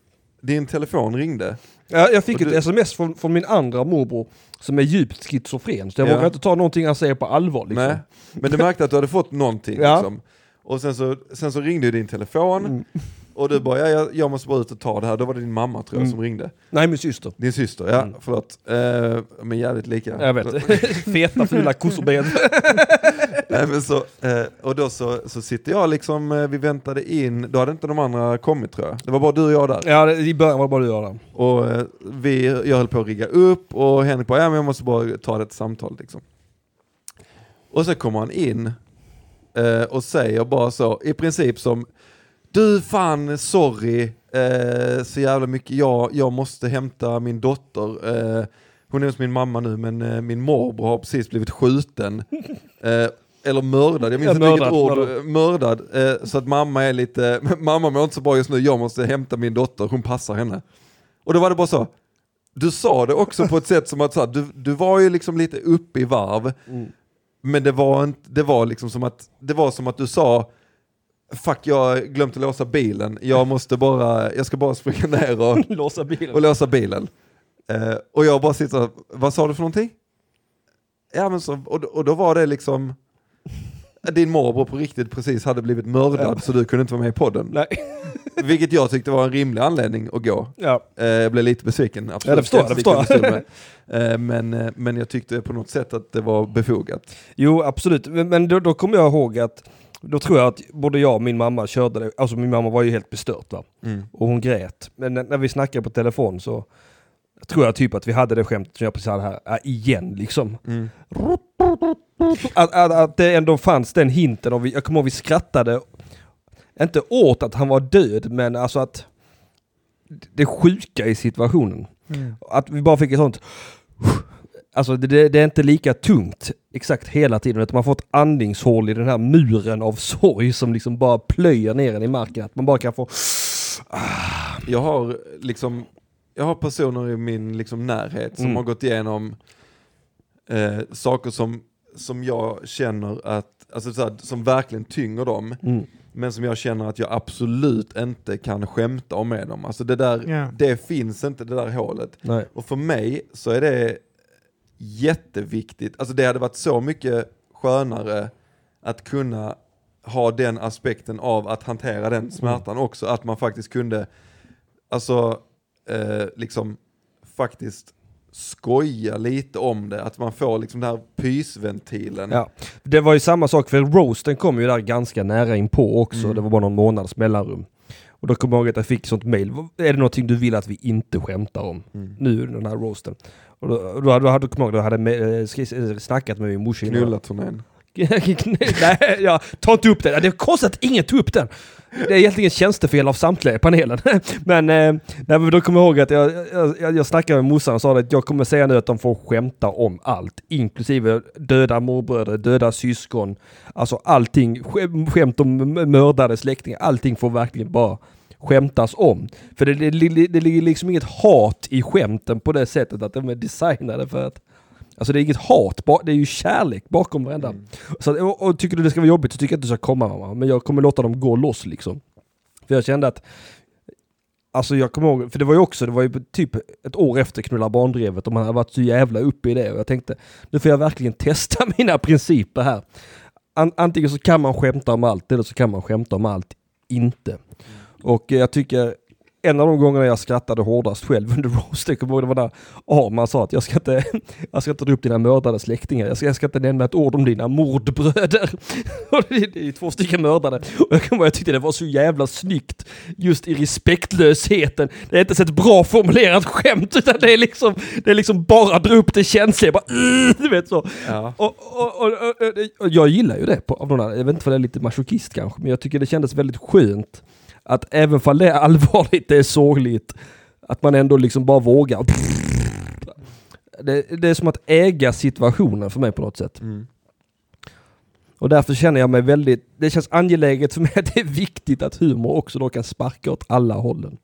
din telefon ringde. Ja, jag fick Och ett du- sms från, från min andra morbror som är djupt schizofren. Så jag Ja. vågar inte ta någonting han säger på allvar. Liksom. Nej, men du märkte att du hade fått någonting. (laughs) Ja. Liksom. Och sen så, sen så ringde din telefon Mm. Och du bara, ja, jag, jag måste bara ut och ta det här. Då var det din mamma tror jag Mm. som ringde. Nej, min syster. Din syster, ja Mm. förlåt. Eh, men jävligt lika. Jag vet. (laughs) Feta, fula kossorben. (laughs) Nej, men så, eh, och då så, så sitter jag liksom, eh, vi väntade in, då hade inte de andra kommit tror jag. Det var bara du och jag där. ja, det- i början var det bara du och jag där. Och eh, vi, jag höll på att rigga upp och Henrik bara, ja men jag måste bara ta det ett samtal liksom. Och så kommer han in eh, och säger bara så, i princip som, du fan sorry, eh, så jävla mycket, jag, jag måste hämta min dotter. Eh, hon är hos min mamma nu men eh, min morbror har precis blivit skjuten. (laughs) Eh, eller mördad, jag minns inte vilket ord. mördad. Mördad. Eh, så att mamma är lite, (laughs) mamma mår inte så bra just nu, jag måste hämta min dotter, hon passar henne. Och då var det bara så, du sa det också på ett sätt som att så här, du, du var ju liksom lite uppe i varv, Mm. men det var, inte, det var liksom som att, det var som att du sa, fuck jag har glömt att låsa bilen, jag måste bara, jag ska bara springa ner och, (laughs) Låsa bilen. och låsa bilen. Eh, och jag bara sitter, vad sa du för någonting? Ja men så, och, och då var det liksom, din morbror på riktigt precis hade blivit mördad så du kunde inte vara med i podden. Nej. (laughs) Vilket jag tyckte var en rimlig anledning att gå. Ja. Eh, jag blev lite besviken, absolut. Ja, det förstår jag, det förstår. Eh, men, eh, men jag tyckte på något sätt att det var befogat. Jo, absolut. Men, men då, då kommer jag ihåg att då tror jag att både jag och min mamma körde det. Alltså min mamma var ju helt bestört va. Och hon grät. Men när, när vi snackade på telefon så tror jag typ att vi hade det skämtet som jag precis hade här, äh, igen liksom. Mm. Att, att, att det ändå fanns den hinten och vi, jag kommer ihåg vi skrattade, inte åt att han var död, men alltså att det sjuka i situationen. Mm. Att vi bara fick ett sånt Alltså det, det, är inte lika tungt exakt hela tiden utan man får ett andningshål i den här muren av sorg som liksom bara plöjer ner en i marken. Att man bara kan få... Jag har liksom, jag har personer i min liksom närhet som Mm. har gått igenom eh, saker som, som jag känner att, alltså så här, som verkligen tynger dem. Mm. men som jag känner att jag absolut inte kan skämta om med dem. Alltså det där, Ja. det finns inte det där hålet. Nej. Och för mig så är det jätteviktigt, alltså det hade varit så mycket skönare att kunna ha den aspekten av att hantera den smärtan också, att man faktiskt kunde, alltså eh, liksom faktiskt skoja lite om det, att man får liksom den här pysventilen. Ja. Det var ju samma sak, för roasten kom ju där ganska nära in på också. Mm. Det var bara någon månads mellanrum. Och då kommer jag ihåg att jag fick sånt mail. Är det någonting du vill att vi inte skämtar om? Mm. Nu, den här roasten. Och då, då, då hade, jag ihåg, då hade jag med- eh, skri- snackat med min morsa innan. Knulla-turnén. (laughs) Nej, jag tar inte upp den. Det är konstigt att ingen tog upp den. Det är egentligen tjänstefel av samtliga i panelen. (laughs) Men, eh, nej, men då kommer jag ihåg att jag, jag, jag, snackade med morsan och sa att jag kommer säga nu att de får skämta om allt. Inklusive döda morbröder, döda syskon. Alltså allting. Skäm- Skämt om mördade släktingar. Allting får verkligen bara skämtas om. För det, det, det, ligger liksom inget hat i skämten på det sättet att de är designade för att Alltså det är inget hat, det är ju kärlek bakom varenda. Mm. Så, att- och, och tycker du det ska vara jobbigt så tycker jag inte du ska komma mamma. Men jag kommer låta dem gå loss liksom. För jag kände att Alltså jag kommer ihåg, för det var ju också, det var ju typ ett år efter knulla barndrevet och man hade varit så jävla uppe i det och jag tänkte nu får jag verkligen (laughs) testa mina principer här. An, antingen så kan man skämta om allt eller så kan man skämta om allt inte. Och jag tycker en av de gångerna jag skrattade hårdast själv under (laughs) kommer jag ihåg det var när Arman sa att jag ska inte, (laughs) jag ska inte dra upp dina mördade släktingar, jag ska, jag ska inte nämna ett ord om dina mordbröder. (laughs) Det, är- är två stycken mördade. Och jag kommer jag tyckte det var så jävla snyggt, just i respektlösheten. Det är inte så ett bra formulerat skämt, utan det är liksom, det är liksom bara dra upp det känsliga, bara du vet så. Ja. Och, och, och, och, jag gillar ju det på, av någon. Jag vet inte för det är lite masochist kanske, men jag tycker det kändes väldigt skönt att även fall det är allvarligt, det är sorgligt, att man ändå liksom bara vågar. Det, det är som att äga situationen för mig på något sätt. Mm. Och därför känner jag mig väldigt, det känns angeläget för mig att det är viktigt att humor också då kan sparka åt alla hållen.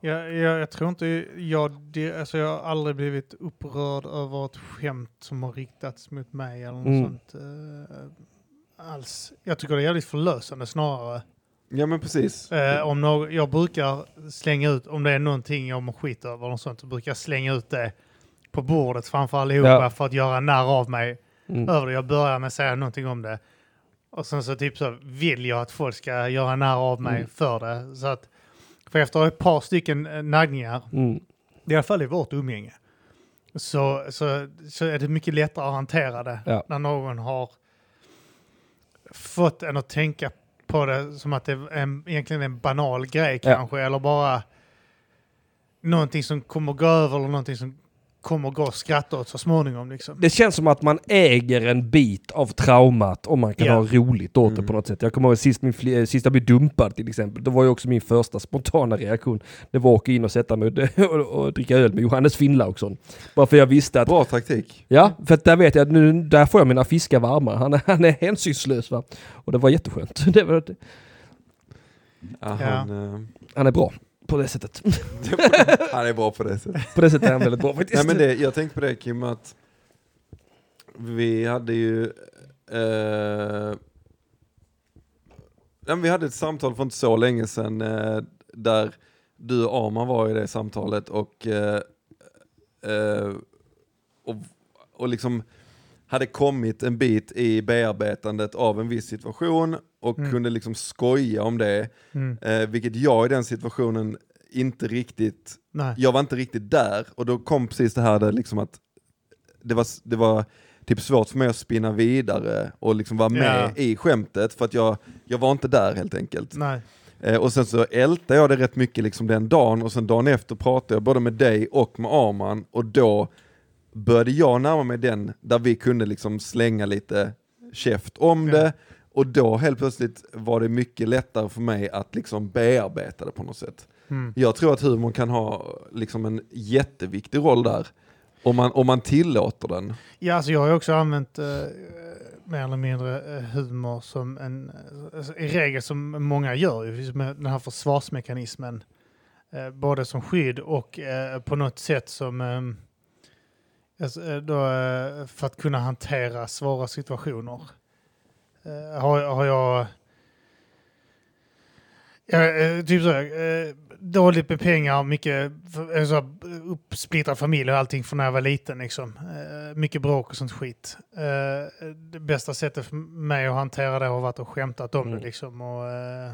Jag, jag, jag tror inte, jag, det, alltså jag har aldrig blivit upprörd över ett skämt som har riktats mot mig eller något Mm. sånt. eh, alls. Jag tycker det är jävligt förlösande snarare. Ja men precis. Eh, om någon, jag brukar slänga ut, om det är någonting jag mår skit över något sånt, så brukar jag slänga ut det på bordet framför allihopa Ja. för att göra narr av mig Mm. över det. Jag börjar med att säga någonting om det. Och sen så typ så vill jag att folk ska göra narr av mig Mm. för det. Så att, för efter ett par stycken eh, naggningar, Mm. i alla fall i vårt umgänge, så, så, så är det mycket lättare att hantera det Ja. när någon har fått en att tänka på det som att det är en, egentligen en banal grej Ja. kanske, eller bara någonting som kommer gå över eller någonting som kommer gå att skratta åt så småningom. Liksom. Det känns som att man äger en bit av traumat om man kan Ja. ha roligt åt det Mm. på något sätt. Jag kommer ihåg sist, min, fli- sist jag blev dumpad till exempel. Det var ju också min första spontana reaktion. Det var att åka in och sätta mig och, (laughs) och, och dricka öl med Johannes Finnlaugsson. Bara för jag visste att Bra taktik. Ja, för att där vet jag att nu, där får jag mina fiskar varma. Han är, han är hänsynslös va. Och det var jätteskönt. (laughs) Det var, Ja, Ja. Han, eh, han är bra på det sättet. (laughs) han är bra på det sättet. På det sättet är han väldigt bra faktiskt. Nej, men det, jag tänkte på det Kim, att vi hade ju... Eh, nej, vi hade ett samtal för inte så länge sedan eh, där du och Arman var i det samtalet och, eh, eh, och, och liksom hade kommit en bit i bearbetandet av en viss situation och Mm. kunde liksom skoja om det, Mm. eh, vilket jag i den situationen inte riktigt Nej. jag var inte riktigt där och då kom precis det här där liksom att det var, det var typ svårt för mig att spinna vidare och liksom vara med Ja. i skämtet för att jag, jag var inte där helt enkelt. Nej. Eh, och sen så ältade jag det rätt mycket liksom den dagen och sen dagen efter pratade jag både med dig och med Arman och då började jag närma mig den där vi kunde liksom slänga lite käft om Ja. det och då helt plötsligt var det mycket lättare för mig att liksom bearbeta det på något sätt. Mm. Jag tror att humorn kan ha liksom en jätteviktig roll där. Om man, om man tillåter den. Ja, alltså jag har också använt eh, mer eller mindre eh, humor som en, alltså, i regel som många gör, ju, liksom med den här försvarsmekanismen. Eh, både som skydd och eh, på något sätt som ehm, då, eh, för att kunna hantera svåra situationer. Eh, har, har jag Ja, eh, typ så. Eh, dåligt med pengar, mycket eh, så, uppsplittrad familj och allting från när jag var liten. Liksom. Eh, mycket bråk och sånt skit. Eh, det bästa sättet för mig att hantera det har varit att skämtat om Mm. det liksom. Och eh,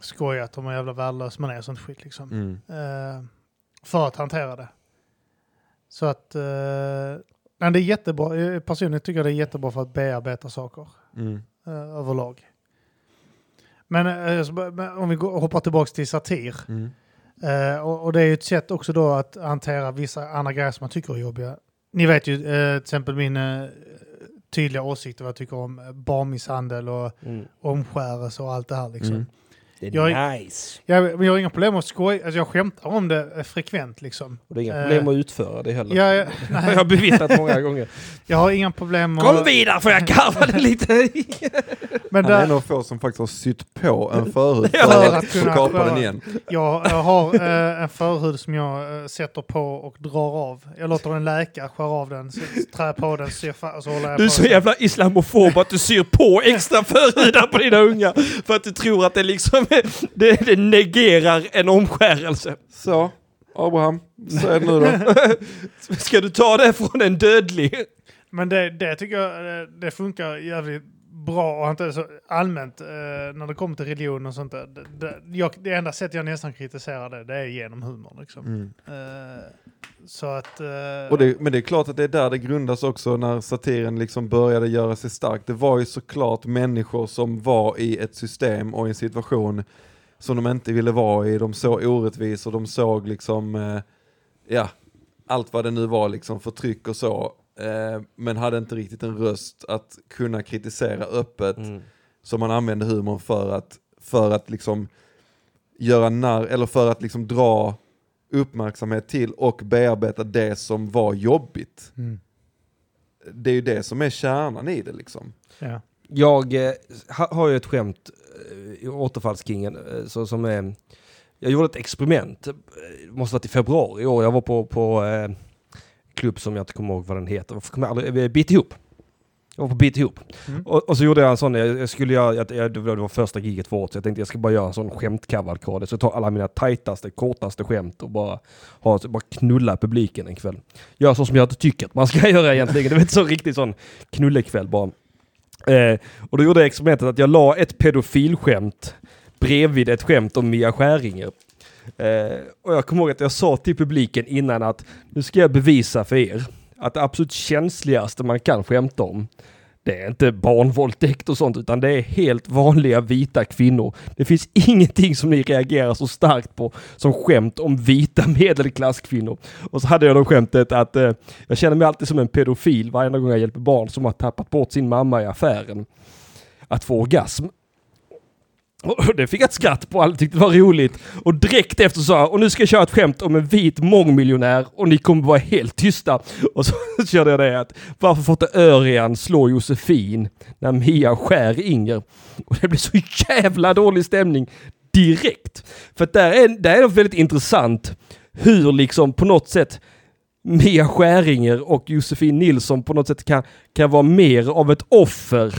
skojat om hur jävla värdelös man är och sånt skit. Liksom. Mm. Eh, för att hantera det. Så att... Eh, nej, det är jättebra. Personligen tycker jag det är jättebra för att bearbeta saker Mm. eh, överlag. Men, eh, om vi går, hoppar tillbaka till satir. Mm. Eh, och, och det är ju ett sätt också då att hantera vissa andra grejer som man tycker är jobbiga. Ni vet ju eh, till exempel min eh, tydliga åsikt vad jag tycker om barnmisshandel och Mm. omskärelse och allt det här. Liksom. Mm. Det är Jag- nice. Jag, jag har inga problem med att skoja, alltså jag skämtar om det eh, frekvent liksom. Och det är inga Eh, problem att utföra det heller. (laughs) Jag, har nej, jag bevittnat många gånger. jag har inga problem med... Kom vidare för jag garvade lite. (laughs) Men Han är en av få som faktiskt har sytt på en förhud Ja. för För att att kunna kapa den igen. jag, jag har eh, en förhud som jag eh, sätter på och drar av. Jag låter en läkare skära av den, jag på den, syr fast, så håller jag Du är så den. jävla islamofob att du syr på extra förhudar på dina unga. För att du tror att det liksom (laughs) det, det negerar en omskärelse. Så, Abraham, så är det nu då. (laughs) Ska du ta det från en dödlig? Men det, det tycker jag det funkar jävligt bra och inte så allmänt eh, när det kommer till religion och sånt där. Det, det, jag, det enda sättet jag nästan kritiserar det, det är genom humor. Liksom. Mm. Eh, så att... eh, det, men det är klart att det är där det grundas också när satiren liksom började göra sig stark. Det var ju såklart människor som var i ett system och i en situation som de inte ville vara i. De såg orättvisor, de såg liksom, eh, ja, allt vad det nu var, liksom förtryck och så. Eh, men hade inte riktigt en röst att kunna kritisera öppet. som man använde humorn för att, för att liksom göra narr, eller för att liksom dra uppmärksamhet till och bearbeta det som var jobbigt. Mm. Det är ju det som är kärnan i det liksom. Ja. Jag eh, ha, har ju ett skämt eh, i Återfallskingen eh, så, som är... Jag gjorde ett experiment, eh, det måste varit i februari i år. Jag var på, på eh, klubb som jag inte kommer ihåg vad den heter. Varför kommer jag aldrig... Bit ihop. Jag var på Bit ihop. Mm. Och, och så gjorde jag en sån, jag, jag skulle göra, jag, jag, det var första giget för året, så jag tänkte jag ska bara göra en sån skämtkavalkad. Så jag tar alla mina tajtaste, kortaste skämt och bara, ha, bara knulla publiken en kväll. Gör så som jag inte tycker att man ska (laughs) göra egentligen. Det var inte så riktigt sån knullekväll bara. Eh, och då gjorde jag experimentet att jag la ett pedofilskämt bredvid ett skämt om Mia Skäringer. Eh, och jag kommer ihåg att jag sa till publiken innan att nu ska jag bevisa för er att det absolut känsligaste man kan skämta om det är inte barnvåldtäkt och sånt utan det är helt vanliga vita kvinnor. Det finns (laughs) ingenting som ni reagerar så starkt på som skämt om vita (laughs) medelklasskvinnor. Och så hade jag då skämtet att eh, jag känner mig alltid som en pedofil varje gång jag hjälper barn som har tappat bort sin mamma i affären att få orgasm. Och (laughs) det fick jag ett skratt på, alla tyckte det var roligt. Och direkt efter sa jag, och nu ska jag köra ett skämt om en vit mångmiljonär och ni kommer vara helt tysta. (laughs) Och så (laughs) körde jag det att, varför får inte Örjan slå Josefin när Mia skär Inger? Och det blev så jävla dålig stämning direkt. För att där är, där är det väldigt intressant hur liksom på något sätt Mia Skäringer och Josefin Nilsson på något sätt kan, kan vara mer av ett offer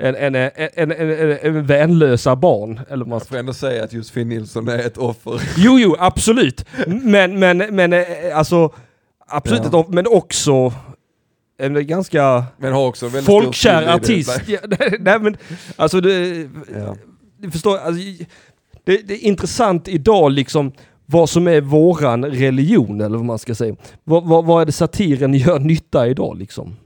än, än, än, än vänlösa barn. Eller man Jag får ändå säga att Josefin Nilsson är ett offer. Jo, jo, absolut. Men, men, men eh, alltså, absolut Ja. men också en ganska Men har också stor folkkär artist. Ja, (laughs) nej, nej, men alltså det, Ja. du förstår, alltså, det, det är intressant idag liksom vad som är våran religion eller vad man ska säga. Vad, vad, vad är det satiren gör nytta idag liksom?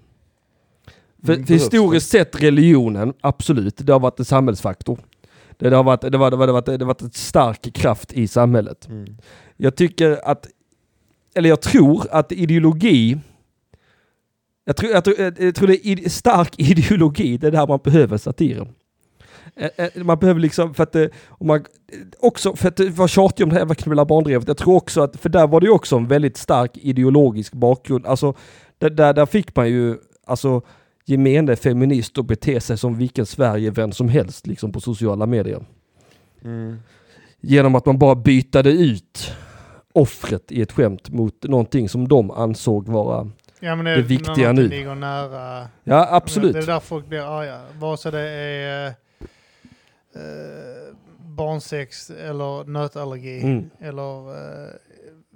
För, Mm, för historiskt sett religionen, absolut, det har varit en samhällsfaktor. Det, det, har varit, det, var, det, var, det, varit, det varit en stark kraft i samhället. Mm. Jag tycker att, eller jag tror att ideologi, jag tror, jag tror, jag tror det är stark (laughs) ideologi, det är där man behöver satiren. Eh, eh, Man behöver liksom, för att det, och man, också för att det var tjatig om det här med knulla barndrevet, jag tror också att, för där var det ju också en väldigt stark ideologisk bakgrund, alltså där, där, där fick man ju, alltså gemene feminist och bete sig som vilken Sverigevän som helst liksom på sociala medier. Mm. Genom att man bara bytade ut offret i ett skämt mot någonting som de ansåg vara... Ja, men Det viktiga nu. ligger nära. Ja, absolut. Det är där folk blir arga. Vare sig det är eh, barnsex eller nötallergi Mm. eller eh,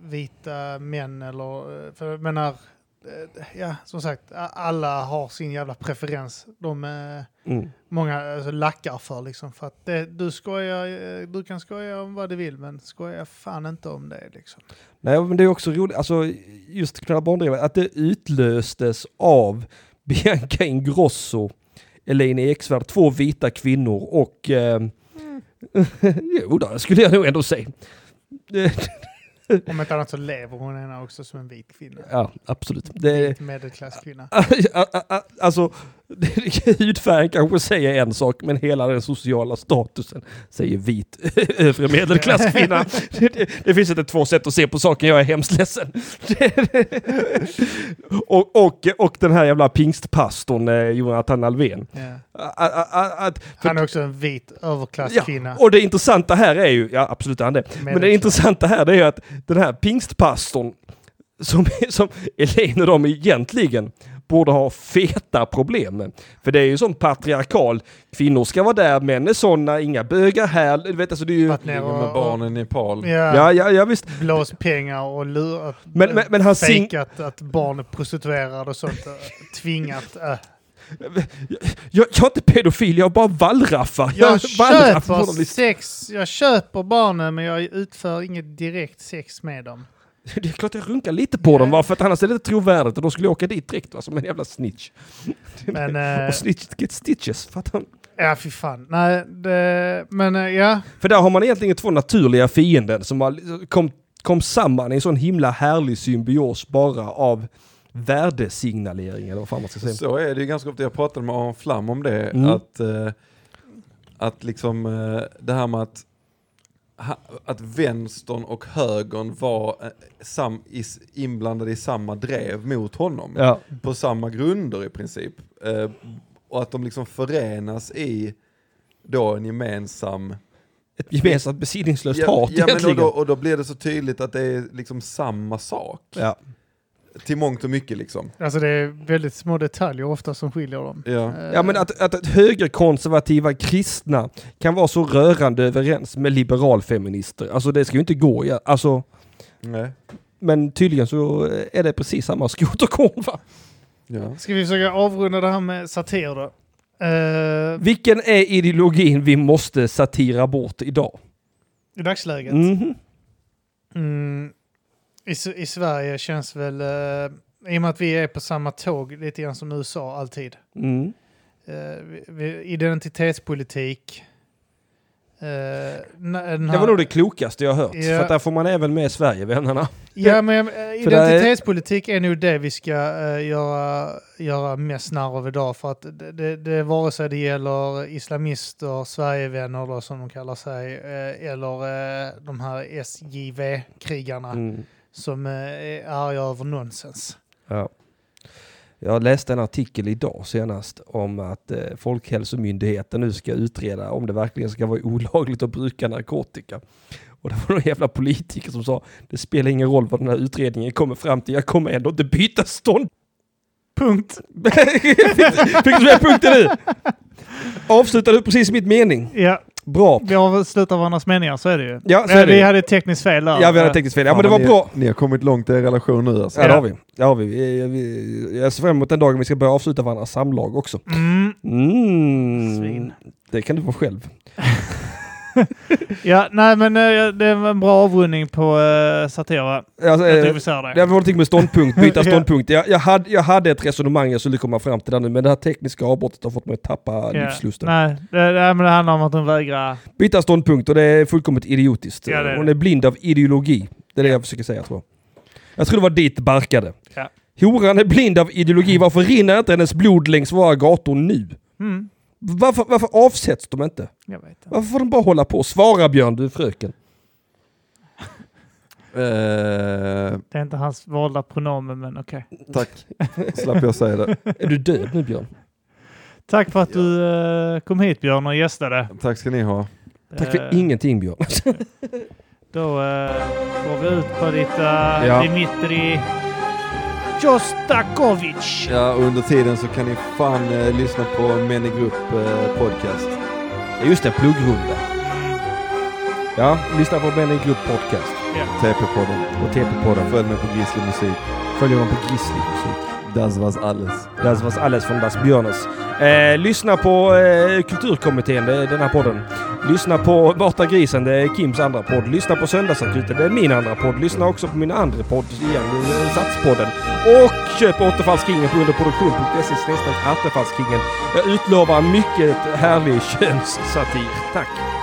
vita män eller... eh, För jag menar, ja som sagt, alla har sin jävla preferens. De eh, Mm. många alltså, lackar för liksom. För att det, du skojar, eh, du kan skoja om vad du vill men skoja fan inte om det liksom. Nej, men det är också roligt, alltså just knulla barndrivare, att det utlöstes av (laughs) Bianca Ingrosso, Elaine Eksvärd, två vita kvinnor och... Eh, (laughs) jo, det skulle jag nog ändå säga. Om inte annat så lever hon ena också som en vit kvinna. ja, absolut. Det, Vit medelklasskvinna. (laughs) alltså, hudfärgen kanske säger en sak, men hela den sociala statusen säger vit (laughs) övre medelklasskvinna. det, (laughs) det, det finns inte två sätt att se på saken, jag är hemskt ledsen. (laughs) och, och, och den här jävla pingstpastorn Jonathan Alvén. Ja. Att- för- Han är också en vit Ja, överklasskvinna. och det intressanta här är ju, ja absolut är han det, men det intressanta här det är ju att den här pingstpastorn som, som Elaine och de egentligen borde ha feta problem. För det är ju sån patriarkal, kvinnor ska vara där, män är såna, inga bögar här. Du vet, alltså det är ju... Och, med barnen i Nepal. Ja, Ja, ja, ja visst. blåst pengar och lurat. Men- men- men han sing- fejkat att barn är prostituerade och sånt. äh, Tvingat. äh. Jag, jag är inte pedofil, jag är bara wallraffar. Jag wallraffar köper sex, jag köper barnen men jag utför inget direkt sex med dem. (laughs) Det är klart jag runkar lite på dem, va? för att annars är det inte trovärdigt och då skulle jag åka dit direkt va? som en jävla snitch. (laughs) Men äh, Och snitch get stitches, fattar du? ja, fy fan. Nej, det, men äh, ja. För där har man egentligen två naturliga fiender som har, kom, kom samman i en sån himla härlig symbios bara av värdesignalering eller vad fan man ska säga. Så är det ju ganska ofta, jag pratade med Aron Flam om det, Mm. att, eh, att liksom eh, det här med att, att vänstern och högern var eh, sam, is, inblandade i samma drev mot honom. Ja. På samma grunder i princip. Eh, och att de liksom förenas i då en gemensam... Ett gemensamt besinningslöst Ja, hat ja, men och, egentligen. då, och då blir det så tydligt att det är liksom samma sak. Ja. Till mångt och mycket liksom. Alltså det är väldigt små detaljer ofta som skiljer dem. Ja. Eh, ja men att, att, att högerkonservativa kristna kan vara så rörande överens med liberalfeminister, alltså det ska ju inte gå. Ja. Alltså, Nej. men tydligen så är det precis samma skoterkorn va? Ja. Ska vi försöka avrunda det här med satir då? Eh, Vilken är ideologin vi måste satira bort idag? I dagsläget? Mhm. Mm, i, I Sverige känns väl, eh, i och med att vi är på samma tåg lite grann som USA alltid. Mm. Eh, vi, vi, identitetspolitik. Eh, den Det här- var nog det klokaste jag hört. Ja. För att där får man även med Sverigevännerna. Ja, men eh, identitetspolitik är nog det vi ska eh, göra, göra mest narr av idag. För att det, det, det vare sig det gäller islamister, Sverigevänner då, som de kallar sig, eh, eller eh, de här SJV-krigarna Mm. Som eh, är arga över nonsens. Ja. Jag läste en artikel idag senast om att eh, Folkhälsomyndigheten nu ska utreda om det verkligen ska vara olagligt att bruka narkotika. Och det var någon jävla politiker som sa det spelar ingen roll vad den här utredningen kommer fram till, jag kommer ändå inte byta stånd. Punkt. (laughs) Fick du med punkten nu? (laughs) Avslutade du precis mitt mening? Ja, Bra. vi har slutat varandras meningar, så är det ju. Ja, så är det vi hade ett tekniskt fel där. Ja, vi hade tekniskt fel. Ja, men det var ni, bra. Ni har kommit långt i er relation nu alltså. Ja, det Ja. har vi. Det har vi. vi, vi jag ser fram emot den dagen vi ska börja avsluta varandras samlag också. Mm. Mm. Svin. Det kan du vara själv. (laughs) (laughs) Ja, nej men eh, det var en bra avrundning på uh, satir va? Alltså, Jag eh, tror vi säger det det. var någonting med ståndpunkt, byta (laughs) ståndpunkt. Jag, jag, hade, jag hade ett resonemang jag skulle komma fram till där nu, men det här tekniska avbrottet har fått mig att tappa Ja, livslusten. Nej, det, det, men det handlar om att hon vägrar. Byta ståndpunkt och det är fullkomligt idiotiskt. Ja, det är Hon är blind av ideologi. Det är det jag försöker säga tror jag. Jag tror det var dit det barkade. Ja. Horan är blind av ideologi, varför rinner inte hennes blod längs våra gator nu? Mm. Varför, varför avsätts de inte? Jag vet inte. Varför får de bara hålla på? Svara Björn, du är fröken. (laughs) Eh, Det är inte hans valda pronomen, men okej. tack, slapp jag säga det. Är du död nu Björn? Tack för att du eh, kom hit Björn och gästade. Tack ska ni ha. Tack för Eh, ingenting Björn. (laughs) Då eh, går vi ut på lite uh, Ja. Dimitri Jostakovic. Ja, och under tiden så kan ni fan eh, lyssna på Män i grupp eh, podcast. Just det, pluggrunda. Ja, lyssna på Ben Group Podcast TP-podden. och TP-podden. Följ mig på Grizzly Musik. Följ honom på Grizzly Musik. Das was alles. Das was alles från Das Björnes. Eh, lyssna på eh, Kulturkommittén, det är den här podden. Lyssna på Borta Grisen, det är Kims andra podd. Lyssna på Söndagsakuten, det är min andra podd. Lyssna också på min andra podd igen, eh, Satspodden. Och köp Återfallskingen på underproduktion.se snedstreck Attefallskingen. Jag utlovar mycket härlig (laughs) könssatir. Tack!